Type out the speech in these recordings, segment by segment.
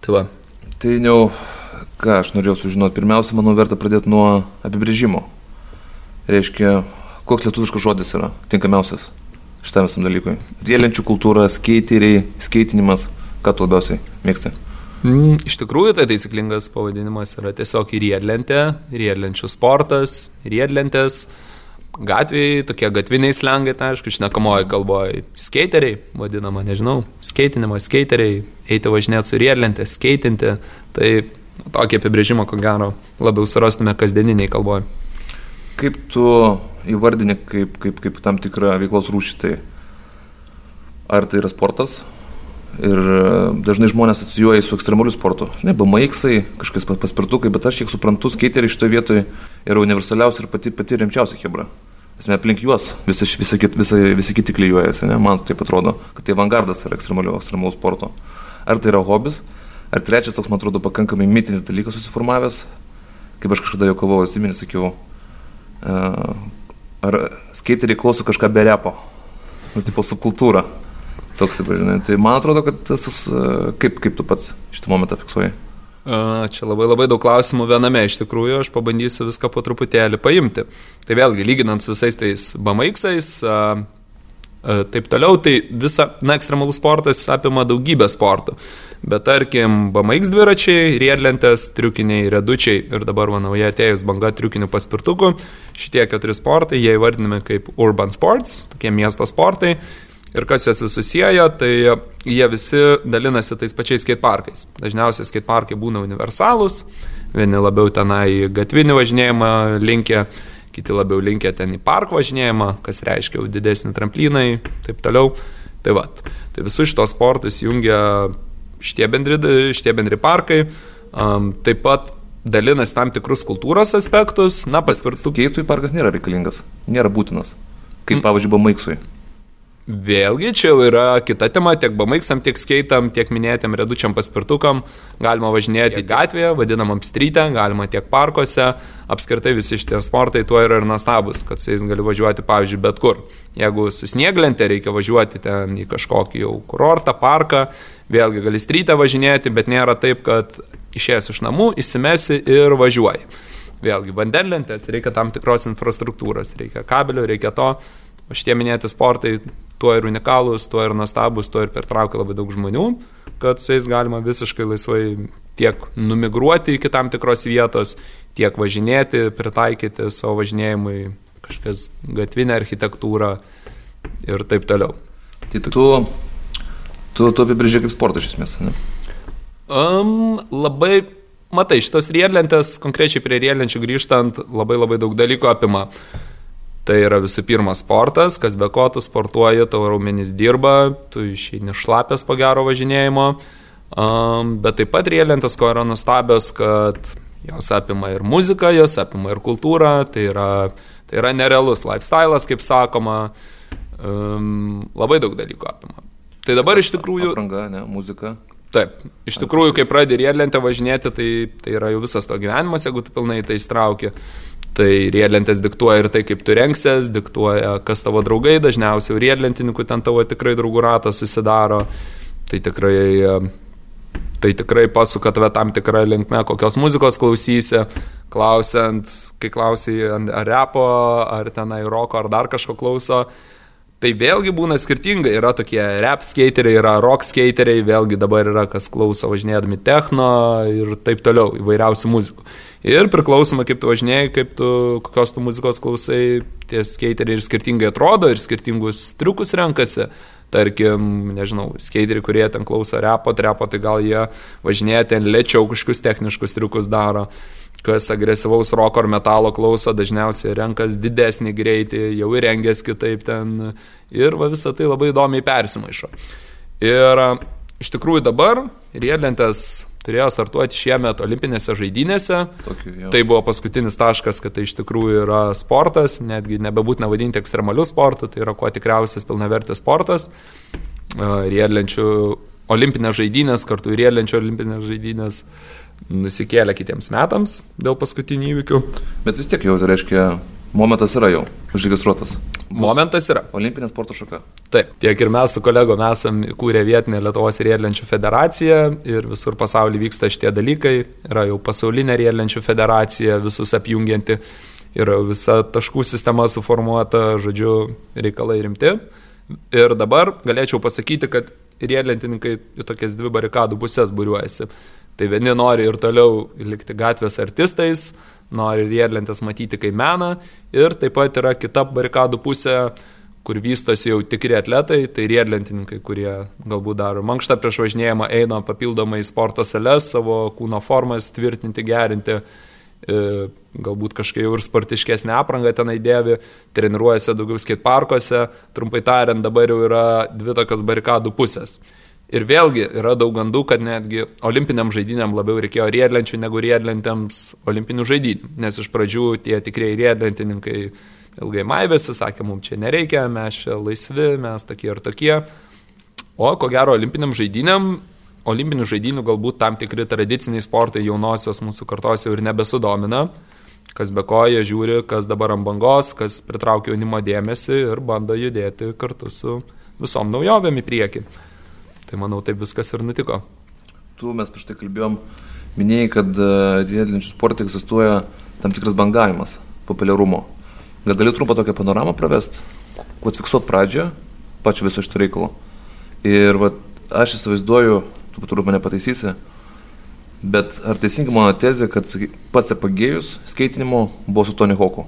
Tai va. Tai jau, ką aš norėjau sužinoti, pirmiausia, manau, verta pradėti nuo apibrėžimo. Reiškia, koks lietuviškas žodis yra tinkamiausias šitam visam dalykui. Rėlenčių kultūra, skeiteriai, skeitinimas, ką tu labiausiai mėgsti? Mm, iš tikrųjų, tai taisyklingas pavadinimas yra tiesiog riedlentė, riedlenčių sportas, riedlentės, gatvėje, tokie gatviniai slengai, tai aišku, šnekamoji kalboje, skeiteriai, vadinama, nežinau, skeitinimas, skeiteriai, eiti važinėti su riedlentė, skeitinti, tai tokį apibrėžimą, ko gero, labiau surastume kasdieniniai kalboje. Kaip tu įvardini kaip, kaip, kaip tam tikrą veiklos rūšį, tai ar tai yra sportas, Ir e, dažnai žmonės asocijuoja su ekstremaliu sportu. Ne, BMX-ai, kažkas paspirtukai, bet aš kiek suprantu, skeiteriai šitoje vietoje yra universaliausia ir pati, pati rimčiausia hebra. Esmė aplink juos visi, visi, visi, visi kiti klyjuojasi, ne? man taip atrodo, kad tai avangardas yra ekstremaliu sporto. Ar tai yra hobis, ar trečias toks, man atrodo, pakankamai mitinis dalykas susiformavęs, kaip aš kažkada jau kovojau, atsiminį, sakiau, uh, ar skeiteriai klauso kažką be repo, nu, tipo subkultūrą. Toks taip, žinai. Tai man atrodo, kad tas, e, kaip, kaip tu pats šitą momentą fiksuoji. Čia labai labai daug klausimų viename iš tikrųjų, aš pabandysiu viską po truputėlį paimti. Tai vėlgi, lyginant su visais tais BMX-ais, taip toliau, tai visa, na, ekstremalus sportas apima daugybę sportų. Bet tarkim, BMX dviračiai, riedlentės, triukiniai, redučiai ir dabar, manau, jie atėjus banga triukinių paspirtukų, šitie keturi sportai, jie įvardinami kaip urban sports, tokie miesto sportai. Ir kas jas visus sieja, tai jie visi dalinasi tais pačiais skateparkais. Dažniausiai skateparkai būna universalūs, vieni labiau tenai gatvinį važinėjimą linkia, kiti labiau linkia ten į park važinėjimą, kas reiškia jau didesnį tramplyną ir taip toliau. Tai va, tai visus šitos sportus jungia šitie bendri, šitie bendri parkai. Um, taip pat dalinasi tam tikrus kultūros aspektus. Na, paspirtų. Keitui parkas nėra reikalingas, nėra būtinas. Kaip, pavyzdžiui, Bamaiksui. Vėlgi, čia jau yra kita tema, tiek bamaiksam, tiek skaitam, tiek minėtėm redučiam paspirtukam, galima važinėti gatvėje, vadinamam strytę, galima tiek parkuose, apskritai visi šitie sportai tuo yra ir nuostabus, kad su jais gali važiuoti, pavyzdžiui, bet kur. Jeigu su snieglente reikia važiuoti ten į kažkokį jau kurortą, parką, vėlgi gali strytę važinėti, bet nėra taip, kad išėjęs iš namų, įsimesi ir važiuoji. Vėlgi, vandenlentės reikia tam tikros infrastruktūros, reikia kabelio, reikia to, o šitie minėti sportai tuo ir unikalūs, tuo ir nuostabus, tuo ir pertraukia labai daug žmonių, kad su jais galima visiškai laisvai tiek numigruoti iki tam tikros vietos, tiek važinėti, pritaikyti savo važinėjimui kažkas gatvinę architektūrą ir taip toliau. Tai tu, tu, tu apibrėžiai kaip sportą iš esmės, ne? Um, labai, matai, šitos riedlentės, konkrečiai prie riedlenčių grįžtant, labai labai daug dalykų apima. Uh, Tai yra visų pirma sportas, kas be ko tu sportuoji, tavo raumenys dirba, tu išeini šlapės po gero važinėjimo, um, bet taip pat rielentės, ko yra nustabios, kad jos apima ir muziką, jos apima ir kultūrą, tai yra, tai yra nerealus lifestyle'as, kaip sakoma, um, labai daug dalykų apima. Tai dabar iš tikrųjų... Apranga, ne, muzika. Taip, iš tikrųjų, kai pradedi riedlentę važinėti, tai, tai yra jau visas to gyvenimas, jeigu tu pilnai tai įstrauki. Tai riedlentės diktuoja ir tai, kaip tu renksies, diktuoja, kas tavo draugai, dažniausiai riedlentininkų ten tavo tikrai draugų ratas susidaro. Tai tikrai, tai tikrai pasuka tave tam tikrą linkmę, kokios muzikos klausysi, klausiant, kai klausai ar repo, ar tenai roko, ar dar kažko klauso. Tai vėlgi būna skirtingai, yra tokie rap skateriai, yra rock skateriai, vėlgi dabar yra kas klauso važinėdami techno ir taip toliau, įvairiausių muzikų. Ir priklausomai kaip tu važinėjai, kaip tu, kokios tu muzikos klausai, tie skeiteriai ir skirtingai atrodo ir skirtingus triukus renkasi. Tarkim, nežinau, skeiteriai, kurie ten klauso repo, repo, tai gal jie važinėja ten lėčiau kažkokius techniškus triukus daro. Kas agresyvaus roko ar metalo klauso, dažniausiai renkas didesnį greitį, jau įrengęs kitaip ten. Ir va visą tai labai įdomiai persimaišo. Ir iš tikrųjų dabar riedlentės turėjo startuoti šiemet olimpinėse žaidynėse. Tokiu, jau. tai buvo paskutinis taškas, kad tai iš tikrųjų yra sportas, netgi nebebūtina vadinti ekstremaliu sportu, tai yra kuo tikriausias pilnavertis sportas. Riedlenčių olimpinės žaidynės, kartu riedlenčių olimpinės žaidynės nusikėlė kitiems metams dėl paskutinių įvykių. Bet vis tiek jau tai reiškia Momentas yra jau užregistruotas. Momentas yra. Olimpinė sporto šaka. Taip, tiek ir mes su kolegom esam kūrę vietinę Lietuvos riedlenčių federaciją ir visur pasaulyje vyksta šitie dalykai. Yra jau pasaulinė riedlenčių federacija, visus apjungianti, yra visa taškų sistema suformuota, žodžiu, reikalai rimti. Ir dabar galėčiau pasakyti, kad riedlentininkai į tokias dvi barikadų pusės būriuojasi. Tai vieni nori ir toliau likti gatvės artistais, nori riedlentės matyti kaip meną. Ir taip pat yra kita barikadų pusė, kur vystosi jau tikri atletai, tai riedlentininkai, kurie galbūt daro mankštą prieš važinėjimą, eina papildomai sporto sales, savo kūno formas tvirtinti, gerinti, e, galbūt kažkaip ir sportiškesnė apranga tenai dėvi, treniruojasi daugiau skateparkuose, trumpai tariant, dabar jau yra dvi tokios barikadų pusės. Ir vėlgi yra daug gandų, kad netgi olimpiniam žaidynėm labiau reikėjo riedlenčių negu riedlentėms olimpinių žaidynų. Nes iš pradžių tie tikrieji riedlentininkai ilgai maivėsi, sakė, mums čia nereikia, mes čia laisvi, mes tokie ir tokie. O ko gero olimpiniam žaidynėm, olimpinių žaidynų galbūt tam tikri tradiciniai sportai jaunosios mūsų kartos jau ir nebesudomina. Kas be ko jie žiūri, kas dabar ant bangos, kas pritraukia jaunimo dėmesį ir bando judėti kartu su visom naujovėm į priekį. Tai manau, taip viskas ir nutiko. Tu mes prieš tai kalbėjom, minėjai, kad e, riedlenčių sporte egzistuoja tam tikras bangavimas populiarumo. Gal gali trumpą tokią panoramą pravest, kuo fiksuot pradžią, pačio viso šito reikalo. Ir va, aš įsivaizduoju, tu turbūt mane pataisysi, bet ar teisinga mano tezė, kad pats apagėjus skaitinimo buvo su Tony Hawku?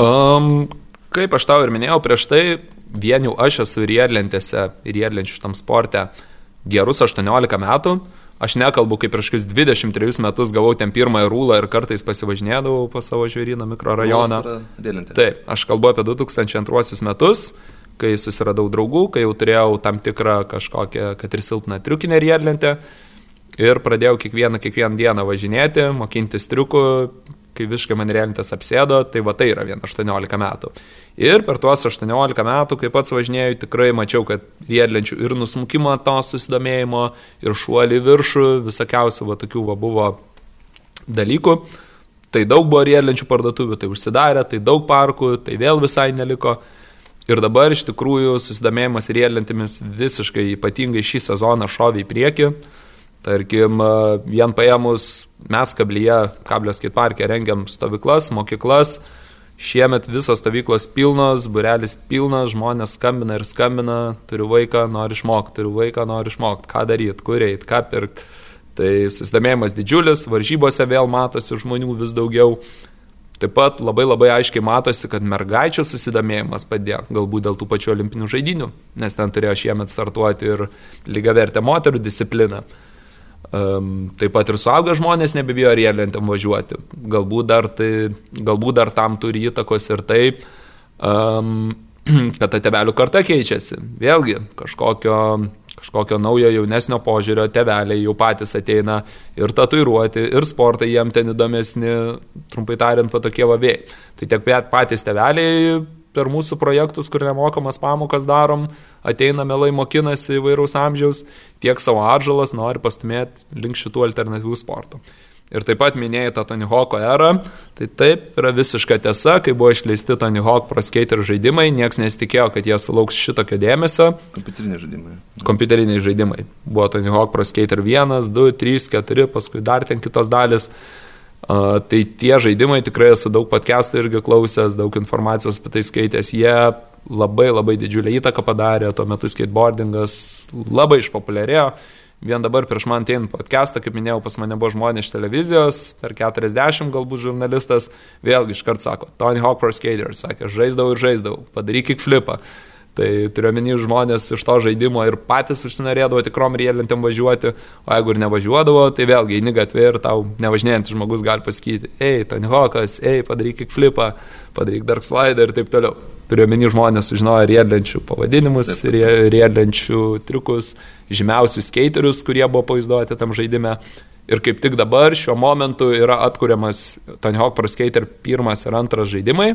Um, kaip aš tau ir minėjau prieš tai, vien jau aš esu riedlentėse, riedlenčių šitam sporte gerus 18 metų. Aš nekalbu, kaip prieš 23 metus gavau ten pirmąją rūlą ir kartais pasivažinėdavau po savo žvėryną mikrorajoną. Taip, aš kalbu apie 2002 metus, kai susiradau draugų, kai jau turėjau tam tikrą kažkokią, kad ir silpną triukinę riedlentę ir pradėjau kiekvieną, kiekvieną dieną važinėti, mokintis triukų, kai visiškai man riedlentės apsėdo, tai va tai yra vien 18 metų. Ir per tuos 18 metų, kai pats važinėjau, tikrai mačiau, kad riedlenčių ir nusmukimo to susidomėjimo, ir šuolį viršų, visokiausių va tokių va buvo dalykų. Tai daug buvo riedlenčių parduotuvių, tai užsidarė, tai daug parkų, tai vėl visai neliko. Ir dabar iš tikrųjų susidomėjimas riedlentėmis visiškai ypatingai šį sezoną šovė į priekį. Tarkim, vien paėmus mes kablyje, kablio skaitparke rengiam stovyklas, mokyklas, Šiemet visos stovyklos pilnos, burelis pilnas, žmonės skambina ir skambina, turiu vaiką, noriu išmokti, turiu vaiką, noriu išmokti, ką daryti, kur eiti, ką pirkti. Tai susidomėjimas didžiulis, varžybose vėl matosi žmonių vis daugiau. Taip pat labai labai aiškiai matosi, kad mergaičių susidomėjimas padėjo, galbūt dėl tų pačių olimpinių žaidinių, nes ten turėjo šiemet startuoti ir lygavertę moterų discipliną. Um, taip pat ir suaugę žmonės nebebijo riedlentėm važiuoti. Galbūt dar, tai, galbūt dar tam turi įtakos ir taip, um, kad ta tevelių karta keičiasi. Vėlgi, kažkokio, kažkokio naujo jaunesnio požiūrio teveliai jau patys ateina ir tatuiruoti, ir sportai jiem ten įdomesni, trumpai tariant, va tokie vavėjai. Tai tiek patys teveliai per mūsų projektus, kur nemokamas pamokas darom, ateina melai mokinasi įvairaus amžiaus, tiek savo atžalas nori pastumėti link šitų alternatyvių sportų. Ir taip pat minėjai tą Tony Hawk'o erą, tai taip yra visiška tiesa, kai buvo išleisti Tony Hawk Pro Skater žaidimai, niekas nesitikėjo, kad jie sulauks šitokio dėmesio. Kompiuteriniai žaidimai. Kompiuteriniai žaidimai. Buvo Tony Hawk Pro Skater 1, 2, 3, 4, paskui dar ten kitos dalis. Uh, tai tie žaidimai tikrai esu daug podcastų irgi klausęs, daug informacijos apie tai skaitęs, jie labai labai didžiulę įtaką padarė, tuo metu skateboardingas labai išpopuliarėjo. Vien dabar prieš man ateinant podcastą, kaip minėjau, pas mane buvo žmonės iš televizijos, per 40 galbūt žurnalistas, vėlgi iškart sako, Tony Hawk Pro Skater, sakė, žaisdavau ir žaisdavau, padaryk kickflipą. Tai turiuomenį žmonės iš to žaidimo ir patys užsinorėdavo tikrom riedlentėm važiuoti, o jeigu ir nevažiuodavo, tai vėlgi eini gatvė ir tau nevažinėjantis žmogus gali pasakyti, ei, Tony Hawkas, ei, padaryk kickflipą, padaryk dark slide ir taip toliau. Turiuomenį žmonės sužinojo riedlenčių pavadinimus, riedlenčių triukus, žymiausius skeiterius, kurie buvo pavaizduoti tam žaidime. Ir kaip tik dabar šiuo momentu yra atkuriamas Tony Hawk Pro Skater pirmas ir antras žaidimai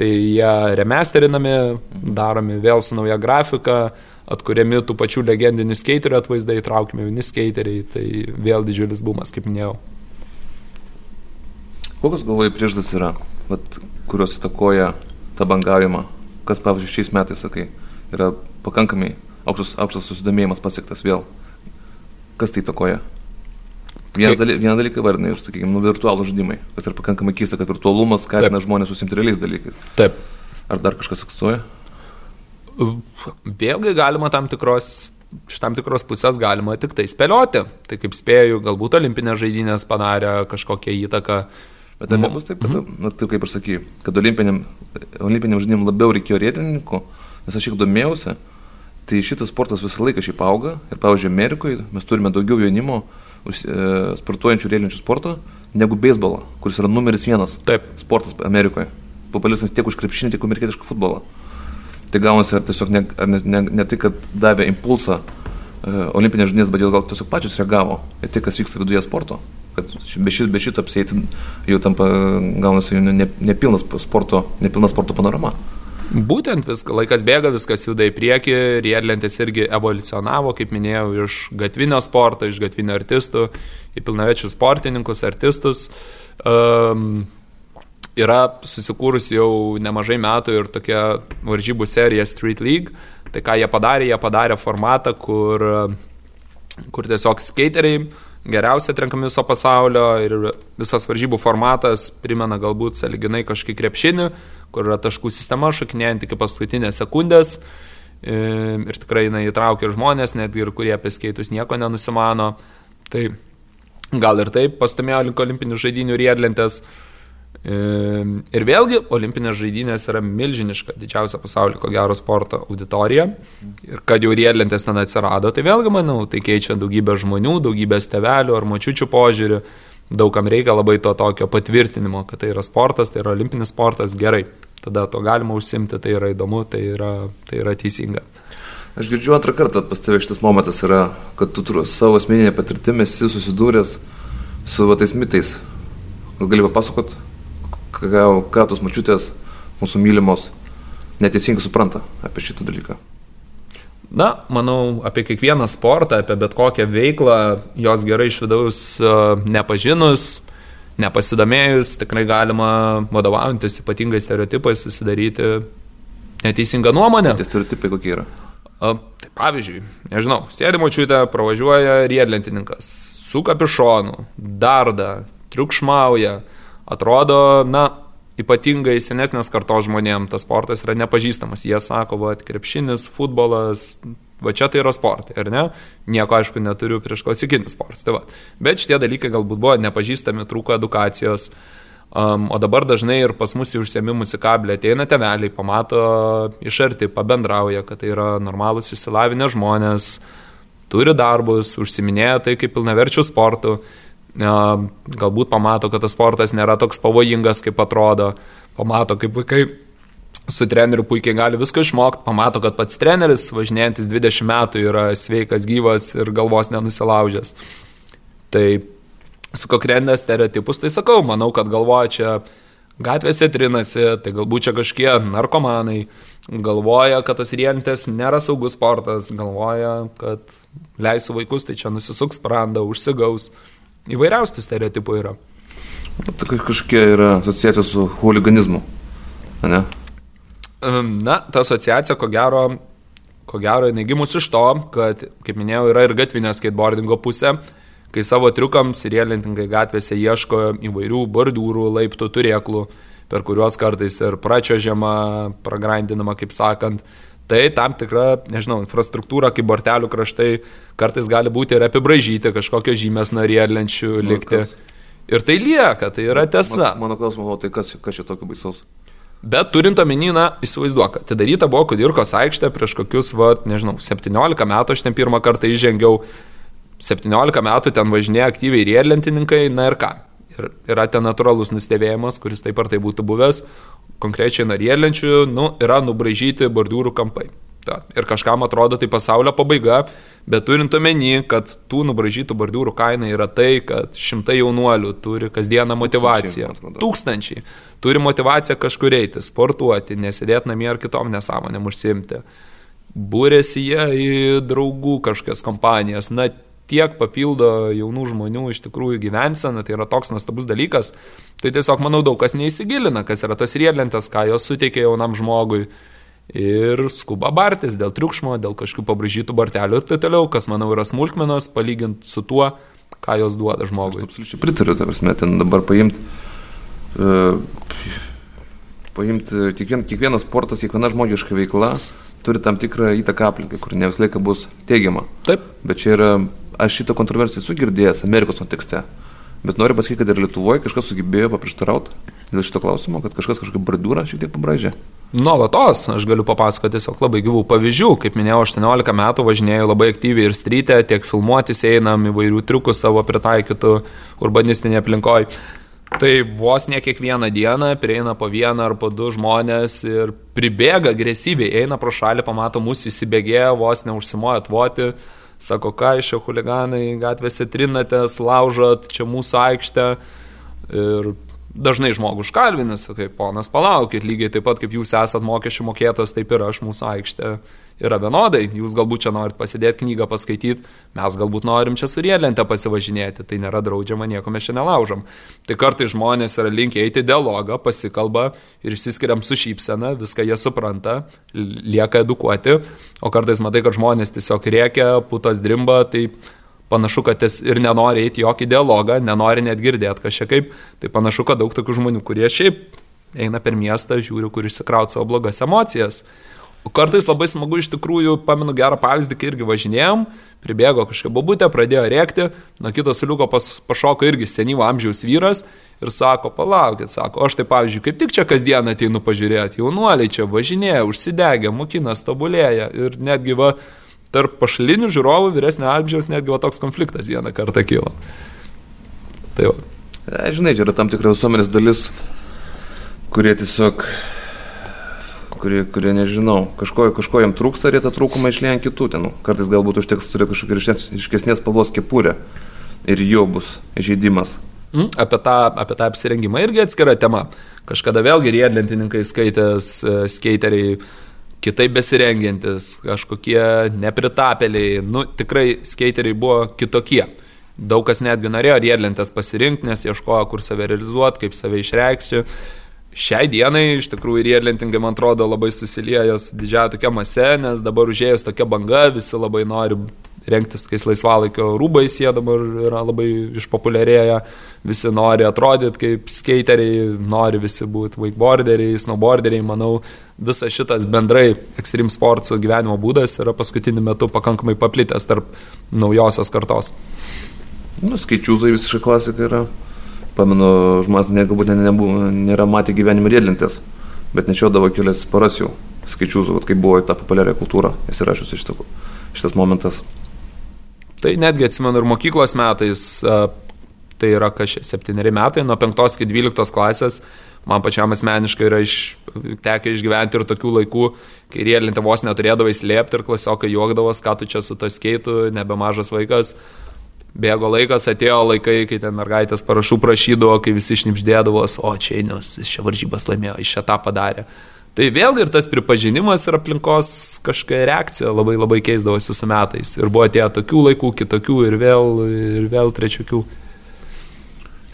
Tai jie remesterinami, daromi vėl su nauja grafika, atkuriami tų pačių legendinių skeiterių atvaizdai, įtraukiami vieni skeiteriai, tai vėl didžiulis bumas, kaip minėjau. Kokios galvoj priežastis yra? vat, kurios įtakoja tą bangavimą, kas, pavyzdžiui, šiais metais, sakai, yra pakankamai aukštas, aukštas susidomėjimas pasiektas vėl. Kas tai įtakoja? Vieną, daly, vieną dalyką vardinai, ir, sakykime, nu, virtualų žaidimai, kas yra pakankamai keista, kad virtualumas skatina žmonės susimti realiais dalykais. Taip. Ar dar kažkas egzistuoja? Vėlgi galima tam tikros, iš tam tikros pusės galima tik tai spėlioti. Tai kaip spėju, galbūt olimpinės žaidynės padarė kažkokią įtaką. Bet ar nebus taip, kad, mm -hmm. na, taip kaip ir sakai, kad olimpiniam, olimpiniam žaidynėm labiau reikėjo rėtininkų, nes aš šiek domėjausi, tai šitas sportas visą laiką šiaip auga ir, pavyzdžiui, Amerikoje mes turime daugiau jaunimo sportuojančių rėlinčių sporto negu beisbolą, kuris yra numeris vienas taip. sportas Amerikoje. Populiaresnis tiek už krepšinį, tiek už amerikietišką futbolą. Tai gaunasi, ar tiesiog ne, ar ne, ne, ne tai, kad davė impulsą uh, olimpinės žinės, bet jau gal tiesiog pačios reagavo į tai, kas vyksta viduje sporto. Kad be šito, be šito apsėti jau tampa, gaunasi jau nepilnas ne, ne sporto, nepilna sporto panorama. Būtent viskas, laikas bėga, viskas juda į priekį, riedlentės irgi evoliucionavo, kaip minėjau, iš gatvinio sporto, iš gatvinio artistų į pilnavečius sportininkus, artistus. Um, yra susikūrus jau nemažai metų ir tokia varžybų serija Street League. Tai ką jie padarė, jie padarė formatą, kur, kur tiesiog skateriai geriausiai atrenkami viso pasaulio ir visas varžybų formatas primena galbūt saliginai kažkaip krepšinį, kur yra taškų sistema šakinėjant iki paskutinės sekundės. Ir tikrai jinai įtraukia žmonės, netgi ir kurie apie skaitus nieko nenusimano. Tai gal ir taip pastumėjo link olimpinių žaidinių riedlentės. Ir vėlgi, olimpinės žaidynės yra milžiniška, didžiausia pasaulyje, ko gero, sporto auditorija. Ir kad jau riedlentės ten atsirado, tai vėlgi, manau, tai keičia daugybę žmonių, daugybės tevelių ar mačiučių požiūrį. Daugam reikia labai to tokio patvirtinimo, kad tai yra sportas, tai yra olimpinis sportas, gerai. Tada to galima užsimti, tai yra įdomu, tai yra, tai yra teisinga. Aš girdžiu antrą kartą pas tave šitas momentas yra, kad tu savo asmeninė patirtimi esi susidūręs su tais mitais. Gal gali papasakot, ką, ką tos mačiutės mūsų mylimos neteisingai supranta apie šitą dalyką. Na, manau, apie kiekvieną sportą, apie bet kokią veiklą, jos gerai iš vidaus e, nepažinus, nepasidomėjus, tikrai galima vadovaujantis ypatingai stereotipais susidaryti neteisingą nuomonę. Tai stereotipai kokie yra? A, tai pavyzdžiui, nežinau, sėdi močiutė, pravažiuoja riedlentininkas, su kapišonu, darda, triukšmauja, atrodo, na, ypatingai senesnės kartos žmonėms tas sportas yra nepažįstamas. Jie sako, va, krepšinis, futbolas, va čia tai yra sportai, ar ne? Nieko, aišku, neturiu prieš klasikinį sportą. Tai va. Bet šitie dalykai galbūt buvo nepažįstami, trūko edukacijos. Um, o dabar dažnai ir pas mus į užsiemimus į kablį ateina teveliai, pamato iš arti, pabendrauja, kad tai yra normalus išsilavinę žmonės, turi darbus, užsiminėja tai kaip pilnaverčių sportų galbūt pamato, kad tas sportas nėra toks pavojingas, kaip atrodo, pamato, kaip vaikai su treneriu puikiai gali viską išmokti, pamato, kad pats treneris, važinėjantis 20 metų, yra sveikas, gyvas ir galvos nenusilaužęs. Tai su kokrendė stereotipus, tai sakau, manau, kad galvoja čia gatvėse trinasi, tai galbūt čia kažkie narkomanai, galvoja, kad tas rientės nėra saugus sportas, galvoja, kad leisiu vaikus, tai čia nusisuks sprandą, užsigaus. Įvairiausių stereotipų yra. Tai kažkokia yra asociacija su huliganizmu, ne? Na, ta asociacija, ko gero, ko gero, jinai gimus iš to, kad, kaip minėjau, yra ir gatvinio skateboardingo pusė, kai savo triukams rielininkai gatvėse ieško įvairių bordiūrų, laiptų, turėklų, per kuriuos kartais ir pračiožiama, pragrindinama, kaip sakant, tai tam tikra, nežinau, infrastruktūra kaip bortelių kraštai kartais gali būti ir apibražyti kažkokios žymės norėlenčių likti. Ir tai lieka, tai yra tiesa. Mano, mano klausimas, o tai kas, kas čia tokio baisaus? Bet turint omenyną, įsivaizduok, atidaryta buvo Kudirkos aikštė prieš kokius, va, nežinau, 17 metų aš ten pirmą kartą įžengiau, 17 metų ten važinėja aktyviai riedlentininkai, na ir ką. Ir yra ten natūralus nustebėjimas, kuris taip ar tai būtų buvęs, konkrečiai narėlenčių, nu, yra nubražyti bordiūrų kampai. Ta. Ir kažkam atrodo tai pasaulio pabaiga, bet turint omeny, kad tų nubražytų bordiūrų kaina yra tai, kad šimtai jaunuolių turi kasdieną motivaciją. Tūkstančiai. Tūkstančiai. Turi motivaciją kažkur eiti, sportuoti, nesėdėti namie ar kitom nesąmonėm užsimti. Būrėsi jie į draugų kažkokias kompanijas. Na, tiek papildo jaunų žmonių iš tikrųjų gyvenseną, tai yra toks nuostabus dalykas. Tai tiesiog, manau, daug kas neįsigilina, kas yra tas riedlentės, ką jos suteikia jaunam žmogui. Ir skuba bartis dėl triukšmo, dėl kažkokių pabražytų bartelių ir taip toliau, kas, manau, yra smulkmenos, palyginti su tuo, ką jos duoda žmogui. Aš absoliučiai pritariu, ta prasme, ten dabar paimti. Uh, paimti kiekvien, kiekvienas sportas, kiekviena žmogiška veikla turi tam tikrą įtaką aplinkai, kur ne visą laiką bus teigiama. Taip. Bet čia yra, aš šitą kontroversiją esu girdėjęs Amerikos kontekste. Bet noriu pasakyti, kad ir Lietuvoje kažkas sugebėjo paprieštarauti dėl šito klausimo, kad kažkas kažkokį bradūrą šiek tiek pabražė. Nuolatos, aš galiu papasakoti tiesiog labai gyvų pavyzdžių. Kaip minėjau, 18 metų važinėjau labai aktyviai ir strytę, tiek filmuotis einam įvairių triukų savo pritaikytų urbanistinėje aplinkoje. Tai vos ne kiekvieną dieną prieina po vieną ar po du žmonės ir pribėga agresyviai, eina pro šalį, pamato mūsų įsibėgėję, vos neužsimoja atvoti, sako, ką iš šio huliganai gatvėse trinatės, laužot, čia mūsų aikštė. Ir dažnai žmogus užkalvinis, kaip ponas palaukit, lygiai taip pat kaip jūs esat mokesčių mokėtas, taip ir aš mūsų aikštė yra vienodai. Jūs galbūt čia norit pasidėti knygą paskaityti, mes galbūt norim čia su riedlente pasivažinėti, tai nėra draudžiama, nieko mes čia nelaužom. Tai kartai žmonės yra linkę eiti dialogą, pasikalba ir išsiskiriam su šypsena, viską jie supranta, lieka edukuoti, o kartais matai, kad žmonės tiesiog rėkia, putas drimba, tai panašu, kad jis ir nenori eiti jokį dialogą, nenori net girdėti kažkiek kaip, tai panašu, kad daug tokių žmonių, kurie šiaip eina per miestą, žiūri, kur išsikrauti savo blogas emocijas. Kartais labai smagu iš tikrųjų, pamenu gerą pavyzdį, kai irgi važinėjom, pribėgo kažkokia bobutė, pradėjo rėkti, nuo kito suliuko pas, pašoko irgi senyvo amžiaus vyras ir sako, palaukit, sako, aš tai pavyzdžiui, kaip tik čia kasdien ateinu pažiūrėti, jaunuoliai čia važinėja, užsidegė, mokinas, tobulėja ir netgi va, tarp pašalinių žiūrovų vyresnio amžiaus netgi va toks konfliktas vieną kartą kilo. Tai va. E, žinai, čia yra tam tikra visuomenės dalis, kurie tiesiog kurie, kurie nežinau, kažko, kažko jam trūksta ir jie tą trūkumą išlieja ant kitų tenų. Kartais galbūt užteks turėti kažkokį ryškesnės spalvos kepurę ir jau bus žaidimas. Mm, apie, tą, apie tą apsirengimą irgi atskira tema. Kažkada vėlgi riedlentininkai skaitęs, e, skeiteriai kitaip besirengiantis, kažkokie nepritapėliai, nu tikrai skeiteriai buvo kitokie. Daug kas netgi norėjo riedlentės pasirinkti, nes ieškojo, kur save realizuoti, kaip save išreikšti šiai dienai iš tikrųjų riedlentingai, man atrodo, labai susiliejo su didžiaja tokia mase, nes dabar užėjus tokia banga, visi labai nori rengtis tokiais laisvalaikio rūbais, jie dabar yra labai išpopuliarėję, visi nori atrodyti kaip skeiteriai, nori visi būti wakeboarderiai, snowboarderiai, manau, visas šitas bendrai ekstrem sportsų gyvenimo būdas yra paskutiniu metu pakankamai paplitęs tarp naujosios kartos. Nu, skaičiuzai visiškai klasika yra. Pamenu, žmonės ne, galbūt ne, ne, nėra matę gyvenimo riedlintės, bet nešiodavo kelias paras jau skaičius, kaip buvo ta populiaria kultūra įsirašus iš tikrųjų šitas momentas. Tai netgi atsimenu ir mokyklos metais, tai yra kažkiek septyneri metai, nuo 5 iki 12 klasės, man pačiam asmeniškai yra iš, tekę išgyventi ir tokių laikų, kai riedlintė vos neturėdavai slėpti ir klasiokai juokdavos, ką tu čia su to skeitu, nebemažas vaikas bėgo laikas, atėjo laikai, kai ten mergaitės parašų prašydavo, kai visi šnipždėdavos, o čia Einius, jis šią varžybas laimėjo, iš šią tą padarė. Tai vėlgi ir tas pripažinimas ir aplinkos kažkokia reakcija labai labai keisdavosi su metais. Ir buvo tie tokių laikų, kitokių ir vėl, ir vėl trečiukių.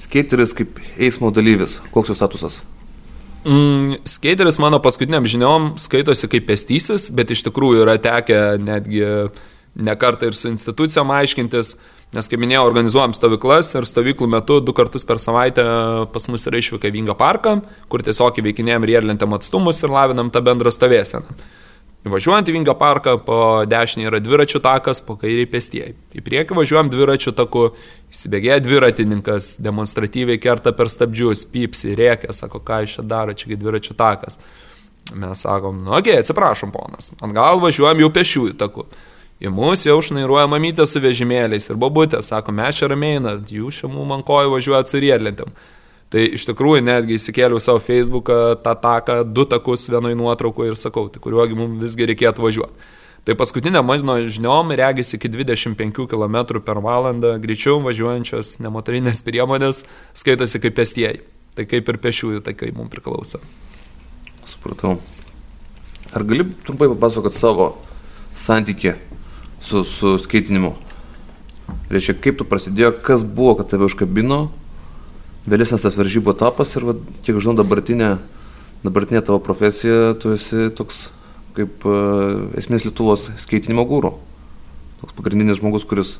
Skateris kaip eismo dalyvis, koks jo statusas? Mm, skateris mano paskutiniam žiniom skaitosi kaip pestysis, bet iš tikrųjų yra tekę netgi ne kartą ir su institucijom aiškintis, Nes, kaip minėjau, organizuojam stovyklas ir stovyklų metu du kartus per savaitę pas mus yra išvyka Vingio parką, kur tiesiog įveikinėjom riedlentėm atstumus ir lavinam tą bendrą stovėseną. Važiuojant į Vingio parką, po dešinį yra dviračių takas, po kairį pėstieji. Į priekį važiuojam dviračių taku, įsibėgėja dviratininkas, demonstratyviai kerta per stabdžius, pypsi, rėkia, sako, ką iš čia daro, čiagi dviračių takas. Mes sakom, nu, okei, okay, atsiprašom, ponas, ant gal važiuojam jau pešiųjų taku. Į mus jau šnairuoja mamytė su vežimėliais ir bobutė, sako, mes čia ramėina, jūs ant kojų važiuojat su riedlentėm. Tai iš tikrųjų netgi įsikėliau savo Facebooką tą taką, du takus vienoje nuotraukoje ir sakau, tai kuriuogi mums visgi reikėtų važiuoti. Tai paskutinė mano žiniom regis iki 25 km per valandą greičiau važiuojančios nemotorinės priemonės skaitosi kaip pėstieji. Tai kaip ir pešiųjų takai mums priklauso. Supratau. Ar gali trumpai papasakoti savo santykį su, su skaitinimu? Reiškia, kaip tu prasidėjo, kas buvo, kad tave užkabino, vėlesnis tas varžybų etapas ir, va, kiek žinau, dabartinė, dabartinė tavo profesija, tu esi toks kaip uh, esmės Lietuvos skaitinimo gūro. Toks pagrindinis žmogus, kuris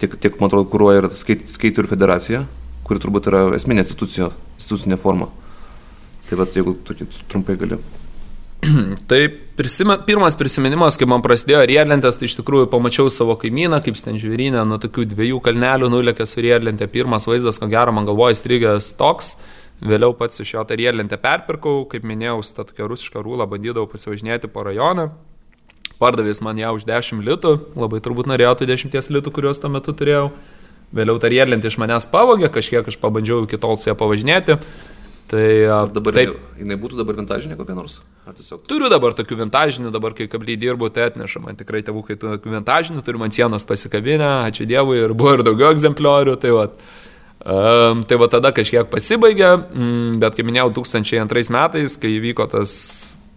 tiek, tiek man atrodo, kūruoja ir skait, skaiterių federacija, kuri turbūt yra esminė institucija, institucinė forma. Tai va, jeigu tu trumpai gali. Tai prisime, pirmas prisiminimas, kai man prasidėjo riedlentės, tai iš tikrųjų pamačiau savo kaimyną, kaip stenžiūrinė, nuo tokių dviejų kalnelių nulėkė su riedlentė. Pirmas vaizdas, ko gero, man galvoja įstrigęs toks. Vėliau pats iš jo tą riedlentę perpirkau, kaip minėjau, tą tokia rusiška rūla bandydavau pasivažinėti po rajoną. Pardavės man ją už 10 litų, labai turbūt norėjau tų 10 litų, kuriuos tuo metu turėjau. Vėliau tą riedlentę iš manęs pavogė, kažkiek aš pabandžiau iki tol su ją pavažinėti. Tai Ar dabar taip, jinai būtų dabar vintažinė kokia nors? Tiesiog... Turiu dabar tokių vintažinių, dabar kai kabliai dirbu, tai atneša man tikrai tėvukai tokių vintažinių, turiu man sienos pasikabinę, ačiū Dievui ir buvo ir daugiau egzempliorių. Tai, va, um, tai va tada kažkiek pasibaigė, mm, bet kaip minėjau, 2002 metais, kai įvyko tas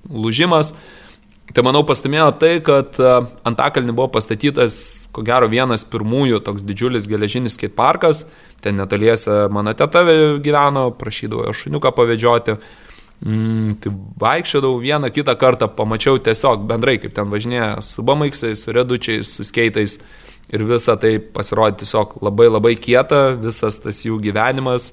lūžimas, Tai manau pastumėjo tai, kad Antakalni buvo pastatytas, ko gero, vienas pirmųjų toks didžiulis geležinis skate parkas, ten netoliese mano teta gyveno, prašydavo šuniuką pavedžioti. Mm, tai vaikščiodavau vieną kitą kartą, pamačiau tiesiog bendrai, kaip ten važinėja su bamaiksais, su redučiais, su skeitais ir visa tai pasirodė tiesiog labai labai kieta, visas tas jų gyvenimas,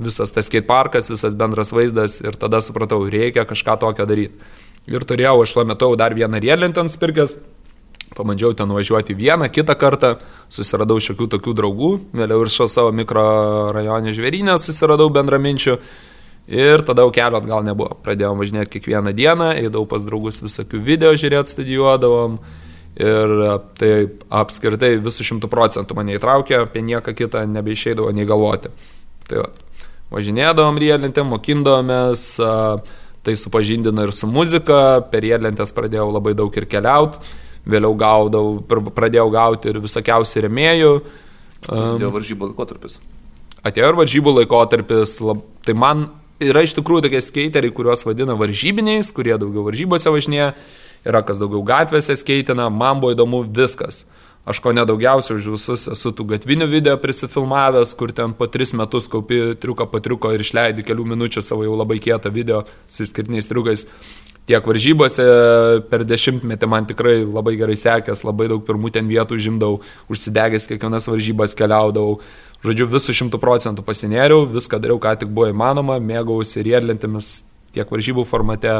visas tas skate parkas, visas bendras vaizdas ir tada supratau, reikia kažką tokio daryti. Ir turėjau aš tuo metu dar vieną riedlentę nusipirkęs, Pabandžiau ten važiuoti vieną, kitą kartą, susiradau šiokių tokių draugų, vėliau ir šio savo mikrorajonė žvėrynę susiradau bendraminčių ir tada jau kelio atgal nebuvo. Pradėjom važinėti kiekvieną dieną, eidavau pas draugus visokių video žiūrėti, studijuodavom ir tai apskritai visų šimtų procentų mane įtraukė, apie nieką kitą nebeišeidavo nei galvoti. Tai va, važinėdavom riedlentėm, mokindavomės, tai supažindino ir su muzika, per riedlentės pradėjau labai daug ir keliauti vėliau gaudau, pradėjau gauti ir visokiausių remėjų. Atėjo varžybų laikotarpis. Atėjo ir varžybų laikotarpis, lab, tai man yra iš tikrųjų tokie skeiteriai, kuriuos vadina varžybiniais, kurie daugiau varžybose važinėja, yra kas daugiau gatvėse skeitina, man buvo įdomu viskas. Aš ko nedaugiausiai už visus esu tų gatvinių video prisifilmavęs, kur ten po tris metus kaupi triuką po triuko ir išleidi kelių minučių savo jau labai kietą video su išskirtiniais triukais tiek varžybose per dešimtmetį man tikrai labai gerai sekęs, labai daug pirmų ten vietų žimdavau, užsidegęs kiekvienas varžybas keliaudavau. Žodžiu, visų šimtų procentų pasinėriau, viską dariau, ką tik buvo įmanoma, mėgausi riedlentėmis tiek varžybų formate,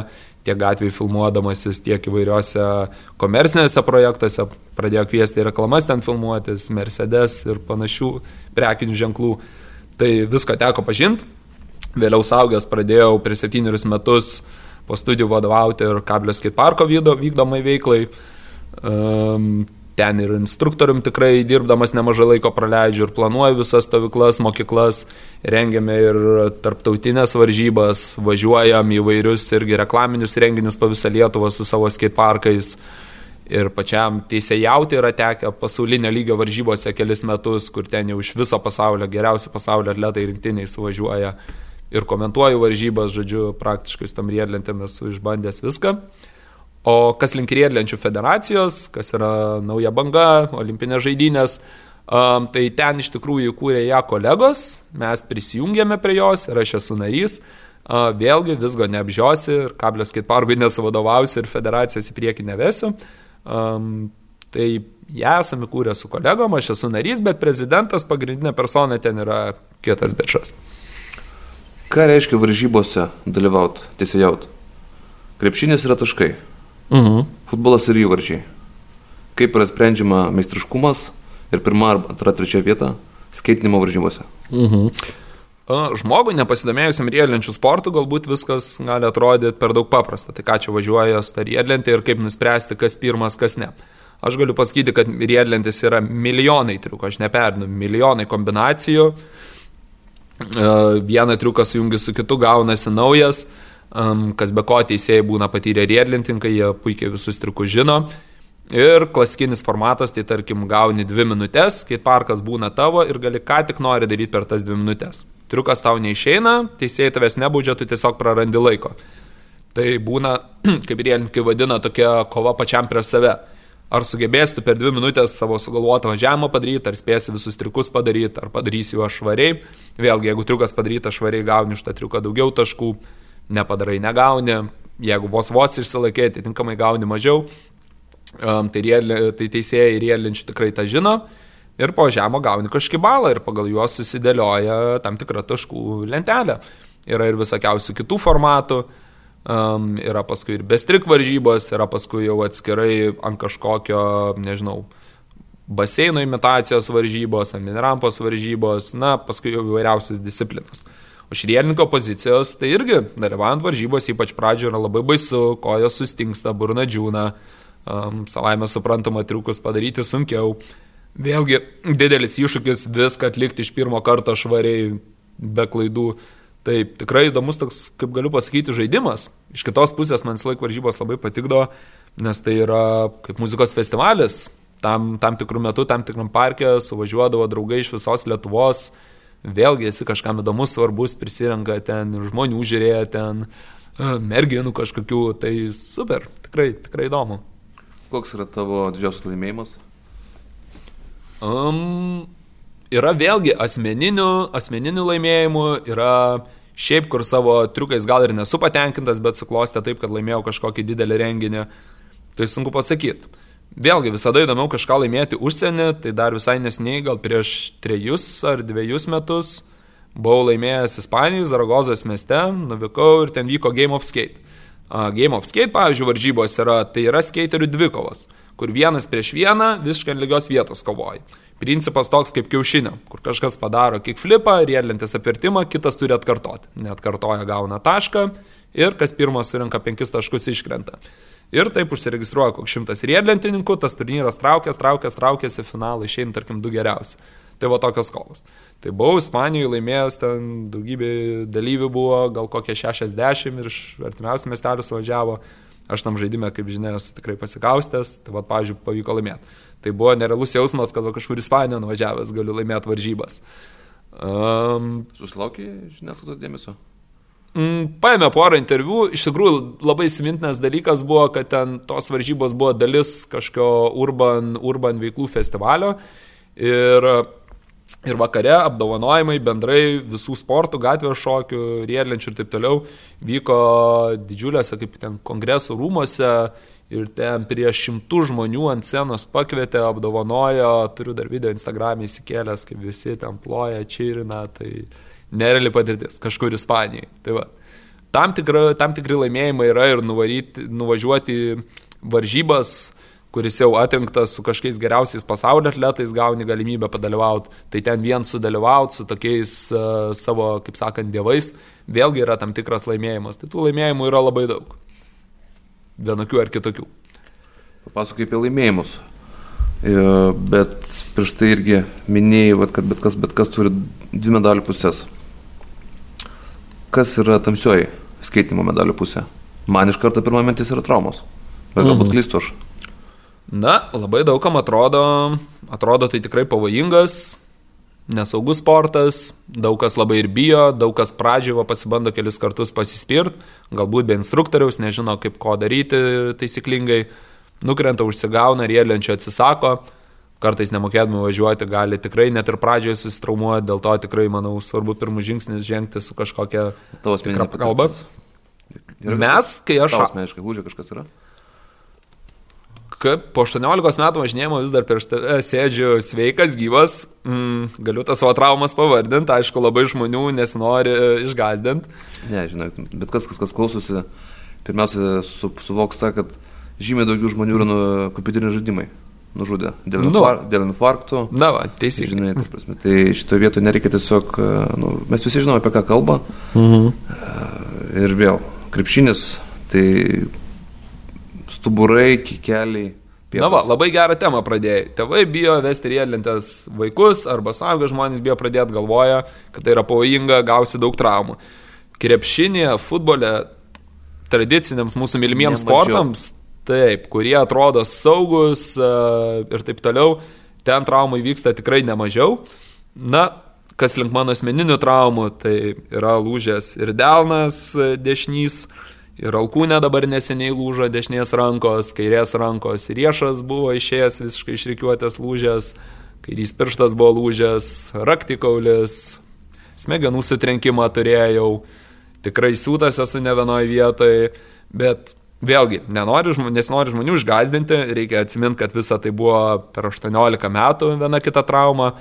tiek gatvėje filmuodamasis, tiek įvairiuose komercinėse projektuose. Pradėjau kviesti reklamas ten filmuotis, Mercedes ir panašių prekinių ženklų. Tai visko teko pažinti. Vėliau saugęs pradėjau prieš septynerius metus uh, po studijų vadovauti ir kablio skate parko vykdomai veiklai. Um, ten ir instruktorium tikrai dirbdamas nemažai laiko praleidžiu ir planuoju visas stovyklas, mokyklas, rengiame ir tarptautinės varžybas, važiuojam į vairius irgi reklaminius renginius po visą Lietuvą su savo skateparkais. Ir pačiam teisėjauti yra tekę pasaulinio lygio varžybose kelis metus, kur ten jau iš viso pasaulio geriausi pasaulio atletai rinktiniai suvažiuoja ir komentuoju varžybas, žodžiu, praktiškai su tam riedlentėm esu išbandęs viską. O kas link riedlenčių federacijos, kas yra nauja banga, olimpinės žaidynės, um, tai ten iš tikrųjų įkūrė ją kolegos, mes prisijungėme prie jos ir aš esu narys. Uh, vėlgi visgo neapžiosi ir kablės skaitpargui nesuvadovausi ir federacijos į priekį nevesiu. Um, tai ją esame kūrę su kolegom, aš esu narys, bet prezidentas pagrindinė persona ten yra kitas bečas. Ką reiškia varžybose dalyvauti, teisėjauti? Krepšinis yra taškai. Uh mhm. -huh. Futbolas ir įvarčiai. Kaip yra sprendžiama meistriškumas ir pirma, antra, trečia vieta skaitinimo varžybose. Uh mhm. -huh. Žmogui nepasidomėjusiam riedlenčių sportų galbūt viskas gali atrodyti per daug paprasta. Tai ką čia važiuoja su ta riedlentė ir kaip nuspręsti, kas pirmas, kas ne. Aš galiu pasakyti, kad riedlentis yra milijonai triukų, aš neperdinu, milijonai kombinacijų. Uh, vieną triuką sujungi su kitu, gaunasi naujas, kas be ko teisėjai būna patyrę riedlintinkai, jie puikiai visus triukus žino. Ir klasikinis formatas, tai tarkim, gauni dvi minutės, kai parkas būna tavo ir gali ką tik nori daryti per tas dvi minutės. Triukas tau neišeina, teisėjai tavęs nebaudžia, tu tiesiog prarandi laiko. Tai būna, kaip riedlininkai vadina, tokia kova pačiam prieš save. Ar sugebėsi tu per dvi minutės savo sugalvotą važiavimą padaryti, ar spėsi visus triukus padaryti, ar padarysi juos švariai. Vėlgi, jeigu triukas padarytas švariai, gauni iš tą triuką daugiau taškų, nepadarai, negauni. Jeigu vos vos išsilaikai, atitinkamai gauni mažiau. Um, tai, riel, tai teisėjai ir rielinčių tikrai tą žino. Ir po žemo gauni kažkokį balą ir pagal juos susidėlioja tam tikrą taškų lentelę. Yra ir visokiausių kitų formatų. Um, yra paskui ir bestrik varžybos, yra paskui jau atskirai ant kažkokio, nežinau, baseino imitacijos varžybos, ant minerampos varžybos, na, paskui jau įvairiausias disciplinas. O šrielininko pozicijos, tai irgi dalyvaujant varžybos, ypač pradžioje yra labai baisu, kojos sustingsta, burna džiūna, um, savaime suprantama, triukus padaryti sunkiau. Vėlgi, didelis iššūkis viską atlikti iš pirmo karto švariai, be klaidų. Taip, tikrai įdomus toks, kaip galiu pasakyti, žaidimas. Iš kitos pusės man laik varžybos labai patikdavo, nes tai yra kaip muzikos festivalis. Tam, tam tikrų metų, tam tikram parke suvažiuodavo draugai iš visos Lietuvos. Vėlgi esi kažkam įdomus, svarbus, prisirenka ten ir žmonių žiūrėjo ten, e, merginų kažkokių. Tai super, tikrai, tikrai įdomu. Koks yra tavo didžiausias laimėjimas? Um, yra vėlgi asmeninių, asmeninių laimėjimų, yra šiaip, kur savo triukais gal ir nesu patenkintas, bet suklostė taip, kad laimėjau kažkokį didelį renginį. Tai sunku pasakyti. Vėlgi visada įdomiau kažką laimėti užsienį, tai dar visai nesniai, gal prieš trejus ar dviejus metus buvau laimėjęs Ispanijai, Zaragozos mieste, nuvykau ir ten vyko Game of Skate. Game of Skate, pavyzdžiui, varžybos yra, tai yra skaterių dvikovos, kur vienas prieš vieną visiškai lygios vietos kovoja. Principas toks kaip kiaušinio, kur kažkas padaro kickflipą, riedlentės apvertimą, kitas turi atkartoti. Neatkartoja gauna tašką ir kas pirmas surinka penkis taškus iškrenta. Ir taip užsiregistruoja koks šimtas riedlentininkų, tas turnyras traukės, traukės, traukėsi finalą, išeina tarkim du geriausi. Tai va tokios kovos. Tai buvau Ispanijoje laimėjęs, ten daugybė dalyvių buvo, gal kokie 60 ir iš artimiausių miestelių suvažiavo. Aš tam žaidime, kaip žinia, esu tikrai pasikaustęs, tai va, pavyzdžiui, pavyko laimėti. Tai buvo nerealus jausmas, kad kažkur Ispaniją nuvažiavęs galiu laimėti varžybas. Um, Susilaukė žiniasklaidos dėmesio? Mm, paėmė porą interviu, iš tikrųjų labai įsimintinas dalykas buvo, kad ten tos varžybos buvo dalis kažkokio urban, urban veiklų festivalio ir, ir vakare apdovanojimai bendrai visų sportų, gatvės šokių, riedlenčių ir taip toliau vyko didžiuliuose kaip ten kongresų rūmose ir ten prieš šimtų žmonių ant scenos pakvietė, apdovanojo, turiu dar video Instagram'e įsikėlęs, kaip visi ten ploja, čirina, tai nereali patirtis, kažkur Ispanijai. Tai va. tam, tikra, tam tikri laimėjimai yra ir nuvaryti, nuvažiuoti varžybas, kuris jau atrinktas su kažkokiais geriausiais pasaulio atletais, gauni galimybę padalyvauti, tai ten vien sudalyvauti su tokiais uh, savo, kaip sakant, dievais, vėlgi yra tam tikras laimėjimas. Tai tų laimėjimų yra labai daug vienokių ar kitokių. Papasakai apie laimėjimus. E, bet prieš tai irgi minėjai, kad bet kas, bet kas turi dvi medalių pusės. Kas yra tamsioji skaitimo medalių pusė? Man iš karto pirmą mintis yra traumos. Bet galbūt mhm. klystu aš. Na, labai daugam atrodo, atrodo tai tikrai pavojingas, nesaugus sportas, daug kas labai ir bijo, daug kas pradžioje pasibando kelis kartus pasispirt, galbūt be instruktoriaus, nežino kaip ko daryti taisyklingai, nukrenta, užsigauna, rėlenčio atsisako, kartais nemokėdami važiuoti gali tikrai net ir pradžioje susitraumuoti, dėl to tikrai, manau, svarbu pirmus žingsnis žengti su kažkokia pagalba. Mes, kai aš... Asmeniškai lūžė kažkas yra? Kaip po 18 metų važinėjimo vis dar prieš tave sėdžiu sveikas, gyvas, mm, galiu tą savo traumas pavardinti, aišku, labai žmonių nesinori e, išgazdinti. Ne, žinai, bet kas, kas, kas klausosi, pirmiausia, su, suvoks tą, kad žymiai daugiau žmonių yra nu, kompiuteriniai žaidimai nužudė dėl, nu, infar, dėl infarkto. Na, va, teisingai. Žinai, tai, prasme, tai šitoje vietoje nereikia tiesiog, e, nu, mes visi žinome, apie ką kalba. Mhm. E, ir vėl, krepšinis, tai stuburai, kikeliai. Pietus. Na va, labai gerą temą pradėjai. Tėvai bijo vesti riedlentės vaikus arba suaugę žmonės bijo pradėti galvoja, kad tai yra pavojinga, gausi daug traumų. Krepšinėje, futbole, tradiciniams mūsų mylimiems sportams, taip, kurie atrodo saugus uh, ir taip toliau, ten traumų įvyksta tikrai nemažiau. Na, kas link mano asmeninių traumų, tai yra lūžęs ir delnas e, dešinys, Ir alkūnė dabar neseniai lūžo dešinės rankos, kairės rankos riešas buvo išėjęs visiškai išrikiuotės lūžęs, kairys pirštas buvo lūžęs, raktikaulis, smegenų sutrenkimą turėjau, tikrai siūtas esu ne vienoje vietoje, bet vėlgi, nenori, nesinori žmonių išgazdinti, reikia atsiminti, kad visa tai buvo per 18 metų viena kita trauma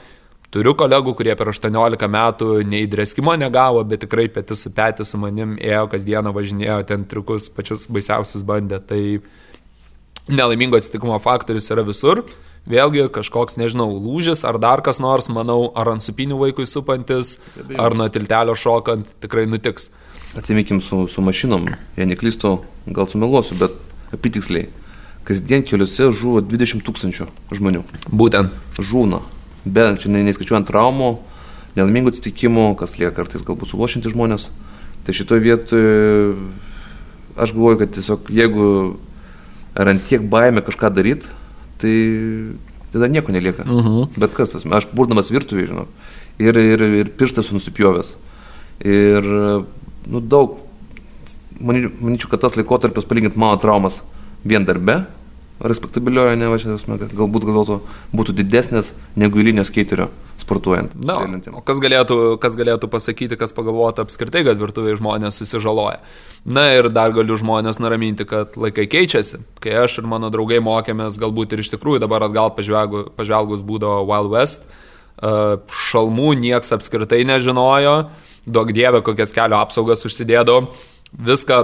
Turiu kolegų, kurie per 18 metų nei dreskimo negavo, bet tikrai pėtis su pėtis su manim ėjo kasdieną važinėjo ten triukus, pačius baisiausius bandė. Tai nelaimingo atsitikimo faktorius yra visur. Vėlgi kažkoks, nežinau, lūžis ar dar kas nors, manau, ar ant supinių vaikui supantis, ar nuo tiltelio šokant, tikrai nutiks. Atsimikim su, su mašinom, jei neklystu, gal sumeluosiu, bet apitiksliai. Kasdien keliuose žuvo 20 tūkstančių žmonių. Būtent. Žūna be, čia neįskaičiuojant traumų, nelaimingų atsitikimų, kas lieka kartais galbūt suluošinti žmonės. Tai šitoje vietoje aš galvoju, kad tiesiog jeigu ar ant tiek baime kažką daryti, tai tada nieko nelieka. Uh mhm. -huh. Bet kas tas, aš burdamas virtuvėje, žinau, ir, ir, ir pirštas nusipjovęs. Ir, nu, daug, manyčiau, kad tas laikotarpis palyginti mano traumas vien darbe, respektabiliojo, ne, va, šią, galbūt galėtų būtų didesnės negu eilinio skaterio sportuojant. Na, o kas galėtų, kas galėtų pasakyti, kas pagalvotų apskritai, kad virtuviai žmonės susižaloja. Na ir dar galiu žmonės nuraminti, kad laikai keičiasi. Kai aš ir mano draugai mokėmės, galbūt ir iš tikrųjų dabar atgal pažvelgus, pažvelgus būdavo Wild West, šalmų nieks apskritai nežinojo, daug dievė kokias kelio apsaugas užsidėdavo, viską,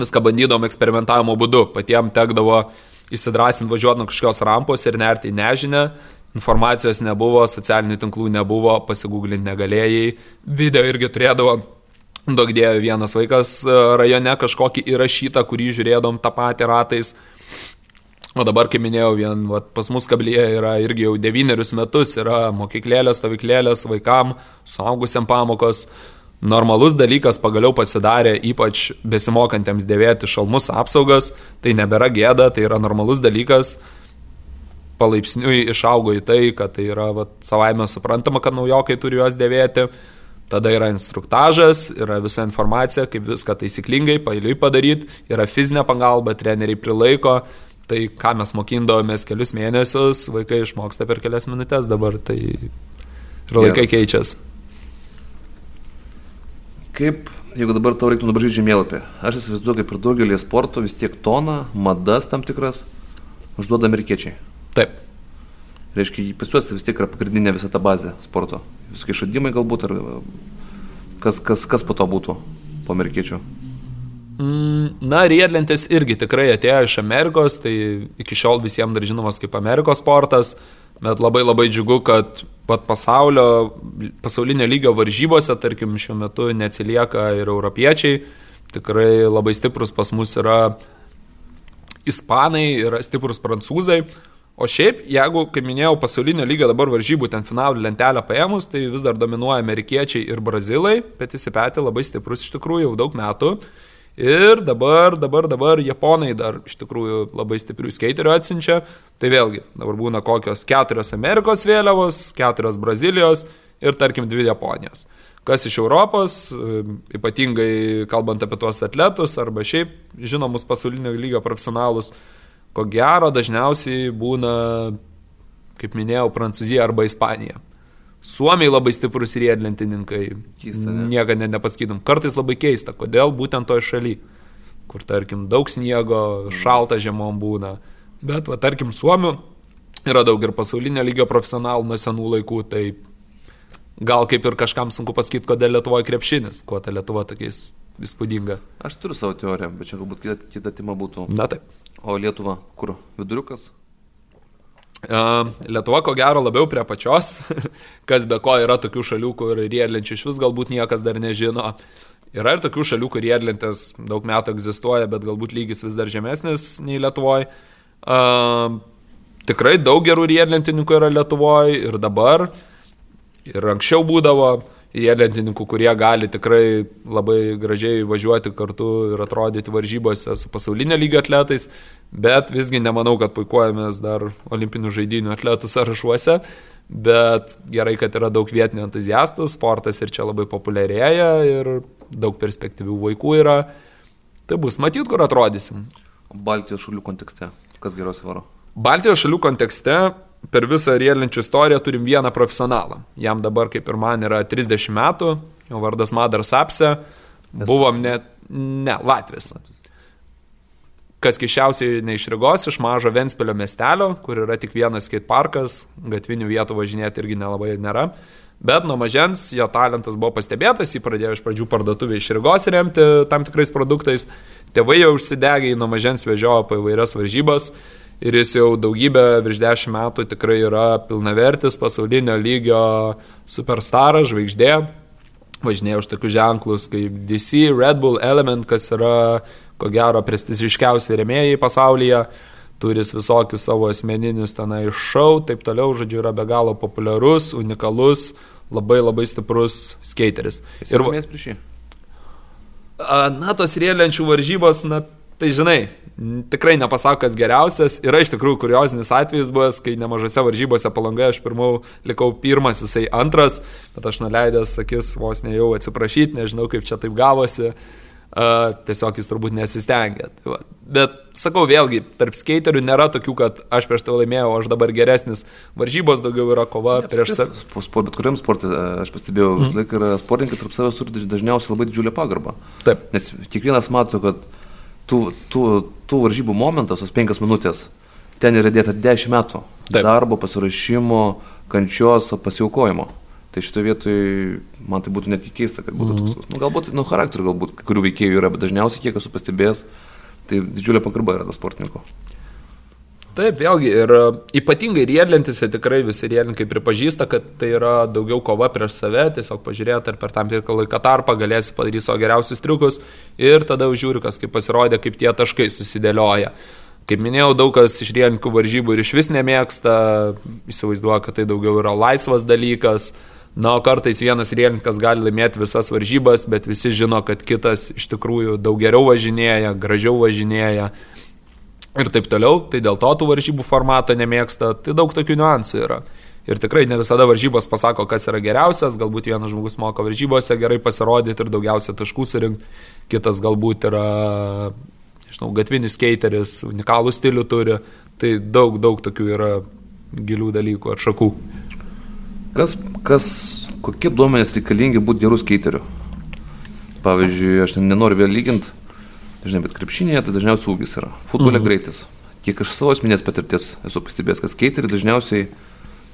viską bandydom eksperimentavimo būdu, patiems tekdavo įsidrasinti važiuoti nuo kažkokios rampos ir nerti į nežinę. Informacijos nebuvo, socialinių tinklų nebuvo, pasigūglinti negalėjai. Video irgi turėdavo, daug dėjo vienas vaikas e, rajone kažkokį įrašytą, kurį žiūrėdom tą patį ratais. O dabar, kaip minėjau, vien vat, pas mus kablyje yra irgi jau devynerius metus, yra mokyklėlės, stovyklėlės vaikam, suaugusiam pamokos normalus dalykas pagaliau pasidarė, ypač besimokantiems dėvėti šalmus apsaugas, tai nebėra gėda, tai yra normalus dalykas, palaipsniui išaugo į tai, kad tai yra vat, savaime suprantama, kad naujokai turi juos dėvėti, tada yra instruktažas, yra visa informacija, kaip viską taisyklingai, pailiui padaryti, yra fizinė pagalba, treneriai prilaiko, tai ką mes mokindavomės kelius mėnesius, vaikai išmoksta per kelias minutės dabar, tai ir laikai keičiasi. Kaip, jeigu dabar tau reiktų nubražyti žemėlapį, aš įsivaizduoju, kaip ir daugelį sportų vis tiek toną, madas tam tikras užduoda amerikiečiai. Taip. Reiškia, pas juos vis tiek yra pagrindinė visa ta bazė sporto. Visokie išradimai galbūt, ar kas, kas, kas po to būtų po amerikiečių. Mm, na, riedlentės irgi tikrai atėjo iš Amerikos, tai iki šiol visiems dar žinomas kaip Amerikos sportas, bet labai labai džiugu, kad pat pasaulio, pasaulinio lygio varžybose, tarkim, šiuo metu neatsilieka ir europiečiai. Tikrai labai stiprus pas mus yra ispanai, yra stiprus prancūzai. O šiaip, jeigu, kaip minėjau, pasaulinio lygio dabar varžybų ten finalų lentelę paėmus, tai vis dar dominuoja amerikiečiai ir brazilai, bet įsipetė labai stiprus iš tikrųjų jau daug metų. Ir dabar, dabar, dabar japonai dar iš tikrųjų labai stiprių skeiterių atsiunčia. Tai vėlgi, dabar būna kokios keturios Amerikos vėliavos, keturios Brazilijos ir tarkim dvi Japonijos. Kas iš Europos, ypatingai kalbant apie tuos atletus arba šiaip žinomus pasaulinio lygio profesionalus, ko gero dažniausiai būna, kaip minėjau, Prancūzija arba Ispanija. Suomiai labai stiprus riedlentininkai. Keista, ne? Niekada ne, nepasakytum. Kartais labai keista, kodėl būtent toj šaly, kur tarkim daug sniego, šalta žiemom būna. Bet, va, tarkim, Suomių yra daug ir pasaulinio lygio profesionalų nuo senų laikų, tai gal kaip ir kažkam sunku pasakyti, kodėl Lietuvoje krepšinis, kuo ta Lietuva tokiais įspūdinga. Aš turiu savo teoriją, bet čia galbūt kita, kita tema būtų. Na taip. O Lietuva, kur viduriukas? Lietuva ko gero labiau prie pačios, kas be ko yra tokių šalių, kur riedlenčių iš vis galbūt niekas dar nežino. Yra ir tokių šalių, kur riedlentės daug metų egzistuoja, bet galbūt lygis vis dar žemesnis nei Lietuvoje. Uh, tikrai daug gerų riedlentininkų yra Lietuvoje ir dabar, ir anksčiau būdavo riedlentininkų, kurie gali tikrai labai gražiai važiuoti kartu ir atrodyti varžybose su pasaulinio lygio atletais, bet visgi nemanau, kad puikuojamės dar olimpinių žaidinių atletų sąrašuose, bet gerai, kad yra daug vietinių entuziastų, sportas ir čia labai populiarėja ir daug perspektyvių vaikų yra. tai bus matyt, kur atrodysim. Baltijos šalių kontekste, kas geriausiai varo? Baltijos šalių kontekste per visą rielinčių istoriją turim vieną profesionalą. Jam dabar, kaip ir man, yra 30 metų, jo vardas Madar Sapse, buvom net, ne, Latvijas. Kas kišiausiai ne iš Rygos, iš mažo Ventspilio miestelio, kur yra tik vienas skate parkas, gatvinių vietų važinėti irgi nelabai nėra. Bet nuo mažens jo talentas buvo pastebėtas, jį pradėjo iš pradžių parduotuvė iš Rygos remti tam tikrais produktais. Tėvai jau užsidegė, nuo mažens vežiojo po įvairias varžybas ir jis jau daugybę virš dešimt metų tikrai yra pilnavertis pasaulinio lygio superstaras, žvaigždė. Važinėjo už tokius ženklus kaip DC, Red Bull, Element, kas yra ko gero prestižiškiausi remėjai pasaulyje turis visokius savo asmeninius tenai šau, taip toliau, žodžiu, yra be galo populiarus, unikalus, labai labai stiprus skateris. Jis ir mes prieš jį. Na, tos rėliančių varžybos, na, tai žinai, tikrai nepasako, kas geriausias. Yra iš tikrųjų kuriozinis atvejis buvęs, kai nemažose varžybose palangoje aš pirmau likau pirmas, jisai antras, bet aš nuleidęs akis vos ne jau atsiprašyti, nežinau kaip čia taip gavosi. Uh, tiesiog jis turbūt nesistengė. Tai va. Bet sakau vėlgi, tarp skeiterių nėra tokių, kad aš prieš tai laimėjau, aš dabar geresnis. Varžybos daugiau yra kova ne, prieš save. Sport, bet kuriam sportui, aš pastebėjau, mm. vis laik yra sportininkai tarp savęs turi dažniausiai labai didžiulę pagarbą. Taip. Nes kiekvienas mato, kad tų, tų, tų varžybų momentas, tos penkias minutės, ten yra dėta dešimt metų. Taip. Darbo, pasirašymo, kančios, pasiaukojimo. Tai šitoje vietoje man tai būtų net keista, kad būtų mm -hmm. toks. Nu, galbūt, nu, charakterių galbūt, kai kurių veikėjų yra, bet dažniausiai, kiek esu pastebėjęs, tai didžiulė pagarba yra to sportininko. Taip, vėlgi, ir e, ypatingai riedlentise tikrai visi riedlininkai pripažįsta, kad tai yra daugiau kova prieš save, tiesiog pažiūrėti, ar per tam tikrą laiką tarpą galėsi padaryti savo geriausius triukus ir tada žiūri, kas kaip pasirodė, kaip tie taškai susidėlioja. Kaip minėjau, daug kas iš riedlininkų varžybų ir iš vis nemėgsta, įsivaizduoja, kad tai daugiau yra laisvas dalykas, Na, o kartais vienas rielininkas gali laimėti visas varžybas, bet visi žino, kad kitas iš tikrųjų daug geriau važinėja, gražiau važinėja ir taip toliau. Tai dėl to tų varžybų formato nemėgsta. Tai daug tokių niuansų yra. Ir tikrai ne visada varžybos pasako, kas yra geriausias. Galbūt vienas žmogus moka varžybose gerai pasirodyti ir daugiausia taškų surinkti. Kitas galbūt yra, nežinau, gatvinis skateris, unikalų stilių turi. Tai daug, daug tokių yra gilių dalykų ar šakų. Kas, kas, kokie duomenys reikalingi būti gerų skeiteriu? Pavyzdžiui, aš nenoriu vėl lyginti, žinai, bet krepšinėje tai dažniausiai ūgis yra, futbole mhm. greitis. Kiek aš savo asmenės patirties esu pastebėjęs, kad skeiteriai dažniausiai,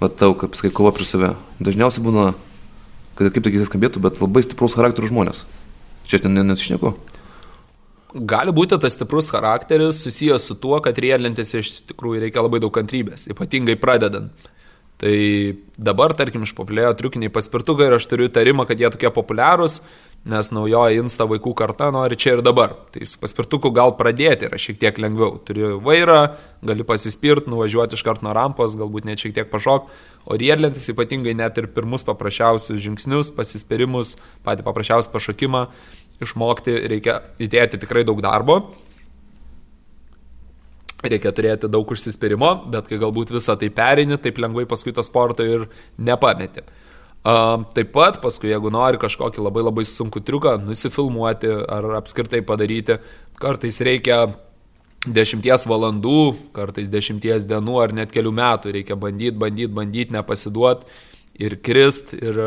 matau, kaip sakai, kova prieš save. Dažniausiai būna, kad kaip tai keistai skambėtų, bet labai stiprus charakterio žmonės. Čia ten nesišneku. Gali būti tas stiprus charakteris susijęs su tuo, kad riedlentėse iš tikrųjų reikia labai daug kantrybės, ypatingai pradedant. Tai dabar, tarkim, išpopuliarėjo triukiniai paspirtukai ir aš turiu tarimą, kad jie tokie populiarūs, nes naujoji insta vaikų karta nori čia ir dabar. Tai su paspirtuku gal pradėti yra šiek tiek lengviau. Turi vairą, gali pasispirt, nuvažiuoti iš karto nuo rampos, galbūt net šiek tiek pašok, o riedlentis ypatingai net ir pirmus paprasčiausius žingsnius, pasispirimus, patį paprasčiausią pašokimą išmokti reikia įdėti tikrai daug darbo reikia turėti daug užsispyrimo, bet kai galbūt visą tai perini, taip lengvai paskui tą sportą ir nepameti. Taip pat, paskui, jeigu nori kažkokį labai labai sunku triuką nusifilmuoti ar apskritai padaryti, kartais reikia dešimties valandų, kartais dešimties dienų ar net kelių metų reikia bandyti, bandyti, bandyti, nepasiduoti ir krist ir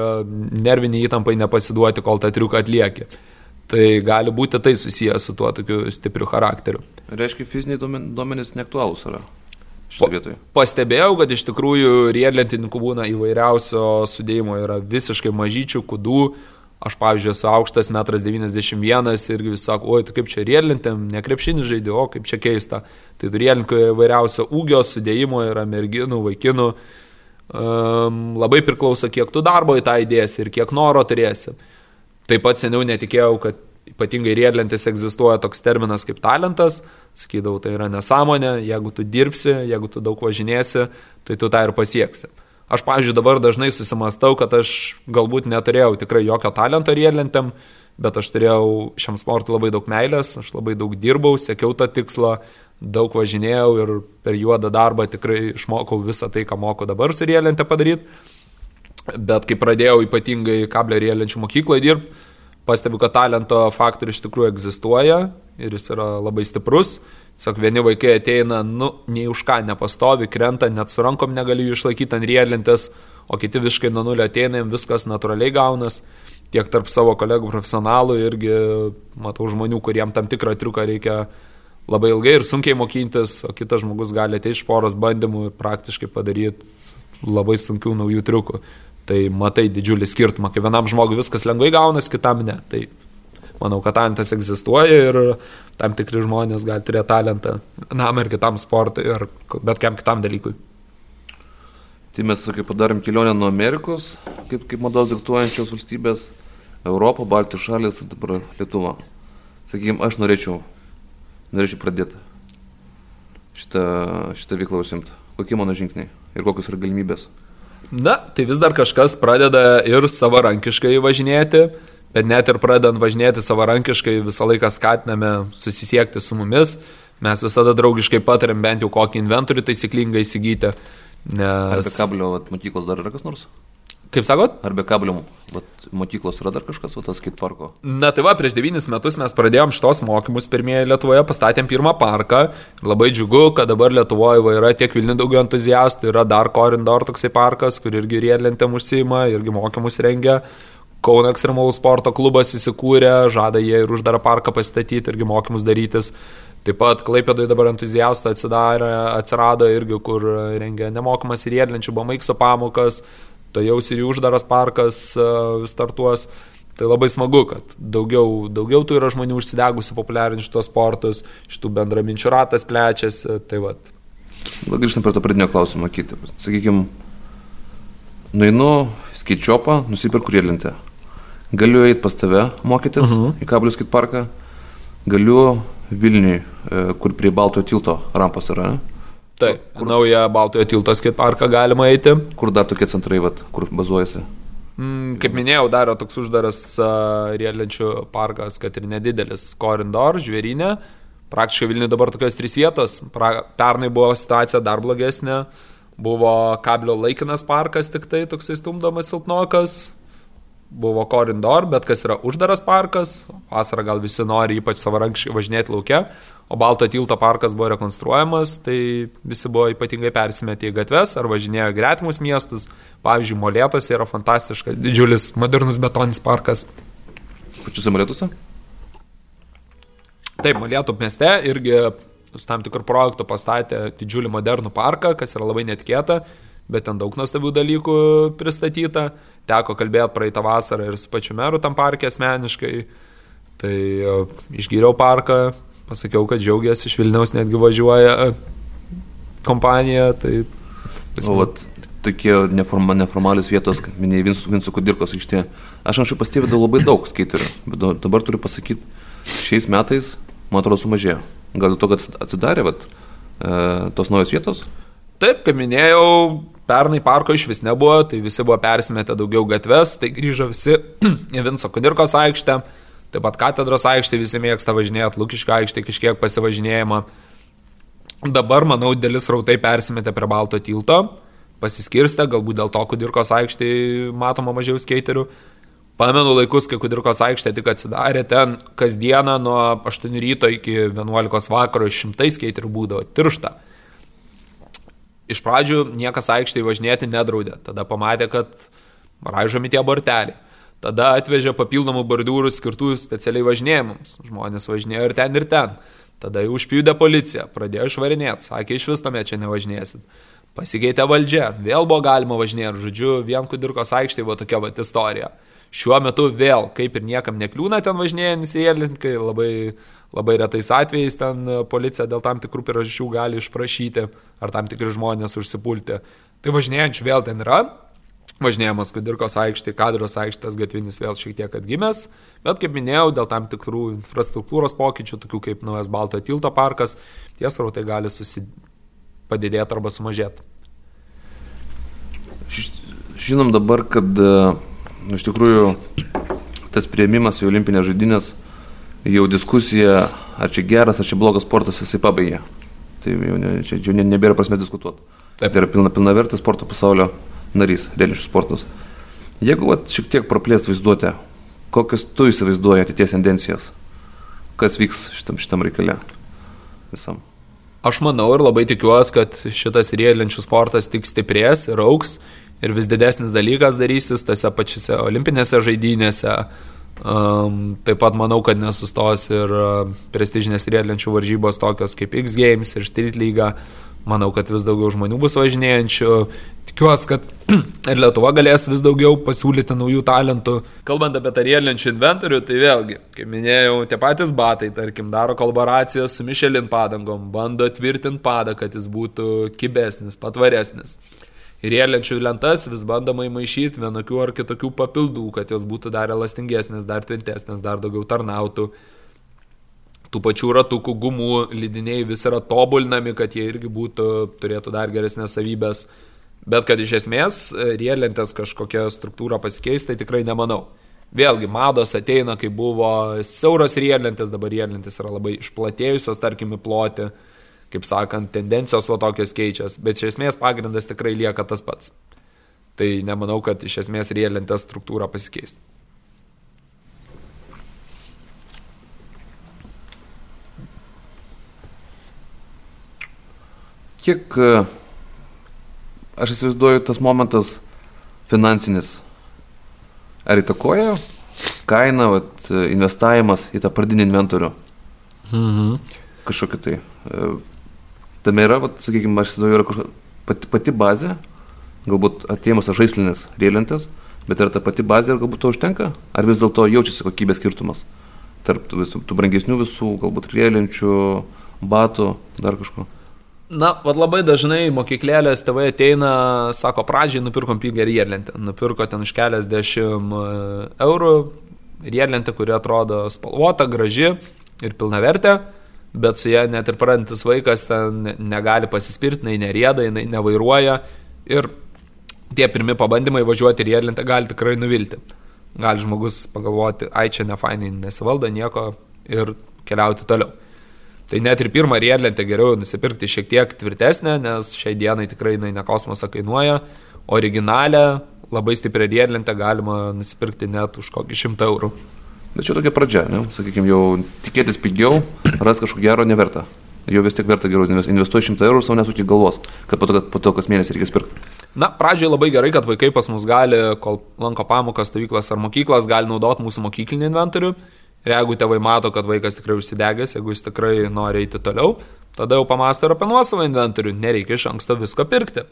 nerviniai įtampai nepasiduoti, kol tą triuką atlieki. Tai gali būti tai susijęs su tuo tokiu stipriu charakteriu. Reiškia, fiziniai duomenys neaktualūs yra. Pa, pastebėjau, kad iš tikrųjų riedlentininkų būna įvairiausio sudėjimo, yra visiškai mažyčių kudų. Aš, pavyzdžiui, esu aukštas 1,91 m ir vis sako, oi, tu kaip čia riedlentėm, nekrepšinį žaidži, o kaip čia keista. Tai riedlentininkų įvairiausio ūgio sudėjimo yra merginų, vaikinų. Um, labai priklauso, kiek tu darbo į tą įdėsi ir kiek noro turėsi. Taip pat seniau netikėjau, kad ypatingai riedlentis egzistuoja toks terminas kaip talentas, sakydavau, tai yra nesąmonė, jeigu tu dirbsi, jeigu tu daug važinėsi, tai tu tą ir pasieksi. Aš, pavyzdžiui, dabar dažnai susimastau, kad aš galbūt neturėjau tikrai jokio talento riedlentėm, bet aš turėjau šiam sportui labai daug meilės, aš labai daug dirbau, siekiau tą tikslą, daug važinėjau ir per juodą darbą tikrai išmokau visą tai, ką moku dabar su riedlentė padaryti. Bet kai pradėjau ypatingai kablio riedlenčių mokykloje dirbti, pastebiu, kad talento faktorius iš tikrųjų egzistuoja ir jis yra labai stiprus. Sak, vieni vaikai ateina, nu, nei už ką nepastovi, krenta, net su rankom negali jų išlaikyti ant riedlintės, o kiti visiškai nuo nulio ateina, viskas natūraliai gaunas. Tiek tarp savo kolegų profesionalų irgi matau žmonių, kuriem tam tikrą triuką reikia labai ilgai ir sunkiai mokintis, o kitas žmogus gali ateiti iš poros bandymų ir praktiškai padaryti labai sunkių naujų triukų. Tai matai didžiulį skirtumą, kai vienam žmogui viskas lengvai gaunas, kitam ne. Tai manau, kad talentas egzistuoja ir tam tikri žmonės gali turėti talentą vienam ir kitam sportui ar bet kam kitam dalykui. Tai mes kaip padarėm kelionę nuo Amerikos, kaip, kaip mados diktuojančios valstybės, Europą, Baltijos šalis, dabar Lietuva. Sakykime, aš norėčiau, norėčiau pradėti šitą, šitą veiklą užsimti. Kokie mano žingsniai ir kokios yra galimybės? Na, tai vis dar kažkas pradeda ir savarankiškai važinėti, bet net ir pradedant važinėti savarankiškai visą laiką skatiname susisiekti su mumis. Mes visada draugiškai patarėm bent jau kokį inventorių taisyklingai įsigyti. Nes... Ar be kablio vat, mokyklos dar yra kas nors? Kaip sakot? Ar be kablio vat, mokyklos yra dar kažkas, va, tas skate parko? Na tai va, prieš devynis metus mes pradėjom šitos mokymus pirmieji Lietuvoje, pastatėm pirmą parką. Labai džiugu, kad dabar Lietuvoje va, yra tiek Vilnių daugiau entuziastų, yra dar Korindor toksai parkas, kur irgi riedlentėm užsima, irgi mokymus rengia. Kauno ekstremalų sporto klubas įsikūrė, žada jie ir uždarą parką pastatyti, irgi mokymus darytis. Taip pat Klaipėdoje dabar entuziastų atsidarė, atsirado irgi, kur rengia nemokamas riedlenčių, bamaikso pamokas, jau ir uždaras parkas e, startuos. Tai labai smagu, kad daugiau, daugiau tų yra žmonių užsidegusių populiarinti šitos sportus, šitų bendraminčių ratas plečiasi. Tai vat. Va, grįžtam prie to pradinio klausimo, kitą. Sakykime, nueinu skaičiopą, nusipirku riedlentę. Galiu eiti pas tave mokytis uh mhm. -huh. į kablių skait parką. Galiu Vilniui, e, kur prie Baltojo tilto rampos yra. Taip, kur naują Baltojo tilto skate parką galima eiti. Kur dar tokie centrai, vat, kur bazuojasi? Mm, kaip minėjau, dar yra toks uždaras uh, riedlenčių parkas, kad ir nedidelis Korindor, žvėrinė. Praktiškai Vilniuje dabar tokios trys vietos. Pra, pernai buvo situacija dar blogesnė. Buvo kablio laikinas parkas, tik tai toksai stumdomas silpnokas. Buvo Korindor, bet kas yra uždaras parkas. Vasarą gal visi nori ypač savarankiškai važinėti laukia o Balto tilto parkas buvo rekonstruojamas, tai visi buvo ypatingai persimetę į gatves ar važinėjo gretimus miestus. Pavyzdžiui, Molėtose yra fantastiškas, didžiulis modernus betoninis parkas. Pačiuose Molėtuose? Taip, Molėtų mieste irgi su tam tikrų projektų pastatė didžiulį modernų parką, kas yra labai netikėta, bet ten daug nuostabių dalykų pristatyta. Teko kalbėti praeitą vasarą ir su pačiu meru tam parke asmeniškai. Tai išgyriau parką, pasakiau, kad džiaugiasi iš Vilniaus netgi važiuoja e, kompanija. Tai, o vat, tokie neforma, neformalius vietos, kaip minėjai, Vinco, Vinco Kudirkos aikštė. Aš anksčiau pastebėjau labai daug skaiterių, bet dabar turiu pasakyti, šiais metais, man atrodo, sumažėjo. Gal dėl to, kad atsidarė vat, e, tos naujos vietos? Taip, kaip minėjau, pernai parko iš vis nebuvo, tai visi buvo persimetę daugiau gatves, tai grįžo visi į Vinco Kudirkos aikštę. Taip pat katedros aikštė visi mėgsta važinėti, Lukiško aikštė kažkiek pasivažinėjimą. Dabar, manau, dėlis rautai persimetė prie Balto tilto, pasiskirstė, galbūt dėl to Kudirkos aikštė matoma mažiau skeiterių. Pamenu laikus, kai Kudirkos aikštė tik atsidarė, ten kasdieną nuo 8 ryto iki 11 vakaro šimtai skeiterių būdavo, tiršta. Iš pradžių niekas aikštėje važinėti nedraudė, tada pamatė, kad raižomi tie borteliai. Tada atvežė papildomų bordiūrų skirtų specialiai važinėjimams. Žmonės važinėjo ir ten, ir ten. Tada jau užpjūdė policija, pradėjo išvarinėti, sakė, iš vis tame čia nevažinėsit. Pasikeitė valdžia, vėl buvo galima važinėti, žodžiu, vien kudirkos aikštėje buvo tokia va istorija. Šiuo metu vėl, kaip ir niekam nekliūna ten važinėjantys įėlinkai, labai, labai retais atvejais ten policija dėl tam tikrų priežasčių gali išprašyti, ar tam tikri žmonės užsipulti. Tai važinėjančių vėl ten yra, Važinėjimas Kudirkos aikštė, Kadros aikštės gatvinis vėl šiek tiek atgimęs, bet kaip minėjau, dėl tam tikrų infrastruktūros pokyčių, tokių kaip naujas Balto tilto parkas, tie srautai gali padidėti arba sumažėti. Žinom dabar, kad nu, iš tikrųjų tas prieimimas į olimpinės žaidynės, jau diskusija, ar čia geras, ar čia blogas sportas, jisai pabaigė. Tai jau, ne, čia, jau nebėra prasmės diskutuoti. Tai yra pilna, pilna vertė sporto pasaulio narys, reališkas sportas. Jeigu vat, šiek tiek praplėst vaizduotę, kokias tu įsivaizduoji ateities tendencijas? Kas vyks šitam, šitam reikalė visam? Aš manau ir labai tikiuosi, kad šitas riedlenčių sportas tik stiprės ir auks ir vis didesnis dalykas darysis tose pačiose olimpinėse žaidynėse. Um, taip pat manau, kad nesustos ir prestižinės riedlenčių varžybos tokios kaip X Games ir Street League. Manau, kad vis daugiau žmonių bus važinėjančių. Tikiuosi, kad ir Lietuva galės vis daugiau pasiūlyti naujų talentų. Kalbant apie tą riedlenčių inventorių, tai vėlgi, kaip minėjau, tie patys batai, tarkim, daro kolaboracijas su Michelin padangom, bando tvirtinti padą, kad jis būtų kibesnis, patvaresnis rėliančių lentas vis bandoma įmaišyti vienokių ar kitokių papildų, kad jos būtų dar elastingesnės, dar tvintesnės, dar daugiau tarnautų. Tų pačių ratukų gumų lydiniai vis yra tobulinami, kad jie irgi būtų, turėtų dar geresnės savybės. Bet kad iš esmės e, rėlintės kažkokia struktūra pasikeis, tai tikrai nemanau. Vėlgi, mados ateina, kai buvo siauros rėlintės, dabar rėlintės yra labai išplatėjusios, tarkim, ploti. Uh, kaip sakant, tendencijos va tokios keičias, bet iš esmės pagrindas tikrai lieka tas pats. Tai nemanau, kad iš esmės rielintės struktūra pasikeis. Kiek, e, aš įsivaizduoju, tas momentas finansinis, ar įtakoja kaina, vat, investavimas į tą pradinį inventorių? Mhm. Kažkokį tai e, tame yra, vat, sakykime, aš įsivaizduoju, yra kažkokia pati, pati bazė, galbūt atėmus žaislinės rėlintės, bet ar ta pati bazė ir galbūt to užtenka, ar vis dėlto jaučiasi kokybės skirtumas tarp visų, tų brangesnių visų, galbūt rėlinčių, batų, dar kažko. Na, vad labai dažnai mokyklėlės tėvai ateina, sako, pradžiai nupirkom pigą riedlentę. Nupirko ten už keliasdešimt e, eurų riedlentę, kuri atrodo spalvota, graži ir pilnavertė bet su ja net ir pradantis vaikas ten negali pasispirti, jinai nerieda, jinai nevairuoja ir tie pirmi pabandymai važiuoti riedlintę gali tikrai nuvilti. Gali žmogus pagalvoti, ai čia ne fainai, nesivaldo nieko ir keliauti toliau. Tai net ir pirmą riedlentę geriau nusipirkti šiek tiek tvirtesnę, nes šiai dienai tikrai jinai ne kosmosą kainuoja. Originalę, labai stiprią riedlentę galima nusipirkti net už kokį šimtą eurų. Bet čia tokia pradžia, ne? sakykime, jau tikėtis pigiau, ras kažko gero neverta. Jau vis tiek verta geriau investuoti 100 eurų, savo nesukti galvos, kad po to, kad po to kas mėnesį reikės pirkti. Na, pradžioje labai gerai, kad vaikai pas mus gali, kol lanko pamokas, stovyklas ar mokyklas, gali naudoti mūsų mokyklinį inventorių. Ir jeigu tėvai mato, kad vaikas tikrai užsidegęs, jeigu jis tikrai nori eiti toliau, tada jau pamasto ir apie nuosavą inventorių, nereikia iš anksto visko pirkti.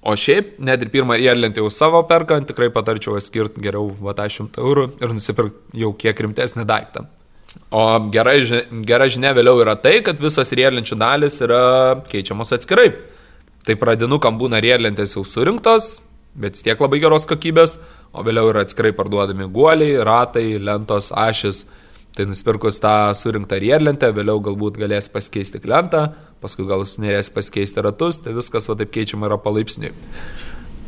O šiaip, net ir pirmą riedlentę jau savo perkant, tikrai patarčiau skirti geriau va tą 100 eurų ir nusipirkti jau kiek rimtesnį daiktą. O gera, gera žinia vėliau yra tai, kad visos riedlenčių dalis yra keičiamos atskirai. Tai pradinukam būna riedlentės jau surinktos, bet tiek labai geros kokybės, o vėliau yra atskirai parduodami guoliai, ratai, lentos, ašis. Tai nusipirkus tą surinktą riedlentę, vėliau galbūt galės pasikeisti lentą, paskui gal sunerės pasikeisti ratus, tai viskas va taip keičiama yra palaipsniui.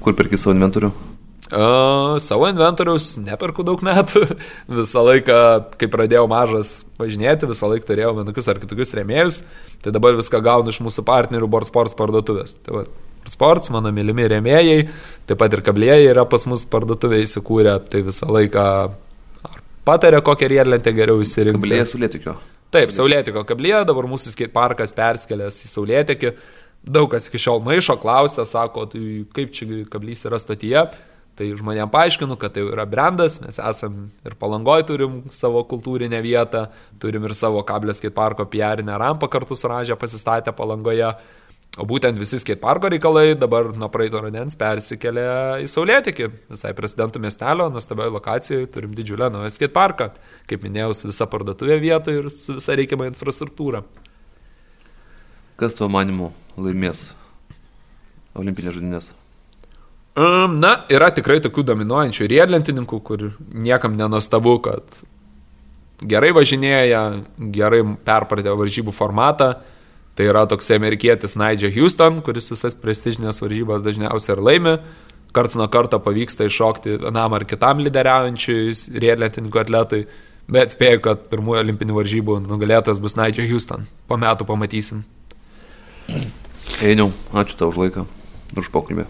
Kur perki savo inventorių? Uh, savo inventorius neperku daug metų. visą laiką, kai pradėjau mažas važinėti, visą laiką turėjau vienokius ar kitokius rėmėjus. Tai dabar viską gaunu iš mūsų partnerių Board Sports parduotuvės. Tai va, Sports, mano mylimi rėmėjai, taip pat ir kablėjai yra pas mus parduotuvė įsikūrę. Tai visą laiką patarė, kokią riedlentę geriau įsirinkti. Kablėje su lėtikio. Taip, Saulėtikio kablė, dabar mūsų skate parkas perskėlęs į Saulėtikį. Daug kas iki šiol maišo, klausia, sako, tai kaip čia kablys yra stotyje. Tai žmonėm paaiškinu, kad tai yra brandas, mes esam ir palangoj turim savo kultūrinę vietą, turim ir savo kablės skate parko piarinę rampą kartu su Ražė pasistatę palangoje. O būtent visi skateparko reikalai dabar nuo praeito rudens persikėlė į Saulėtikį, visai prezidentų miestelio, nuostabioje lokacijoje turim didžiulę naują skateparką, kaip minėjau, su visa parduotuvė vietoje ir su visa reikiama infrastruktūra. Kas tuo manimu laimės olimpinės žudinės? Na, yra tikrai tokių dominuojančių riedlentininkų, kur niekam nenostabu, kad gerai važinėja, gerai perpratė varžybų formatą Tai yra toks amerikietis Nigel Houston, kuris visas prestižinės varžybas dažniausiai ir laimi. Karts nuo karto pavyksta iššokti vienam ar kitam lyderiaujančiui riedletininkų atletui, bet spėju, kad pirmųjų olimpinių varžybų nugalėtas bus Nigel Houston. Po metų pamatysim. Einiau, ačiū tau už laiką už pokalbį.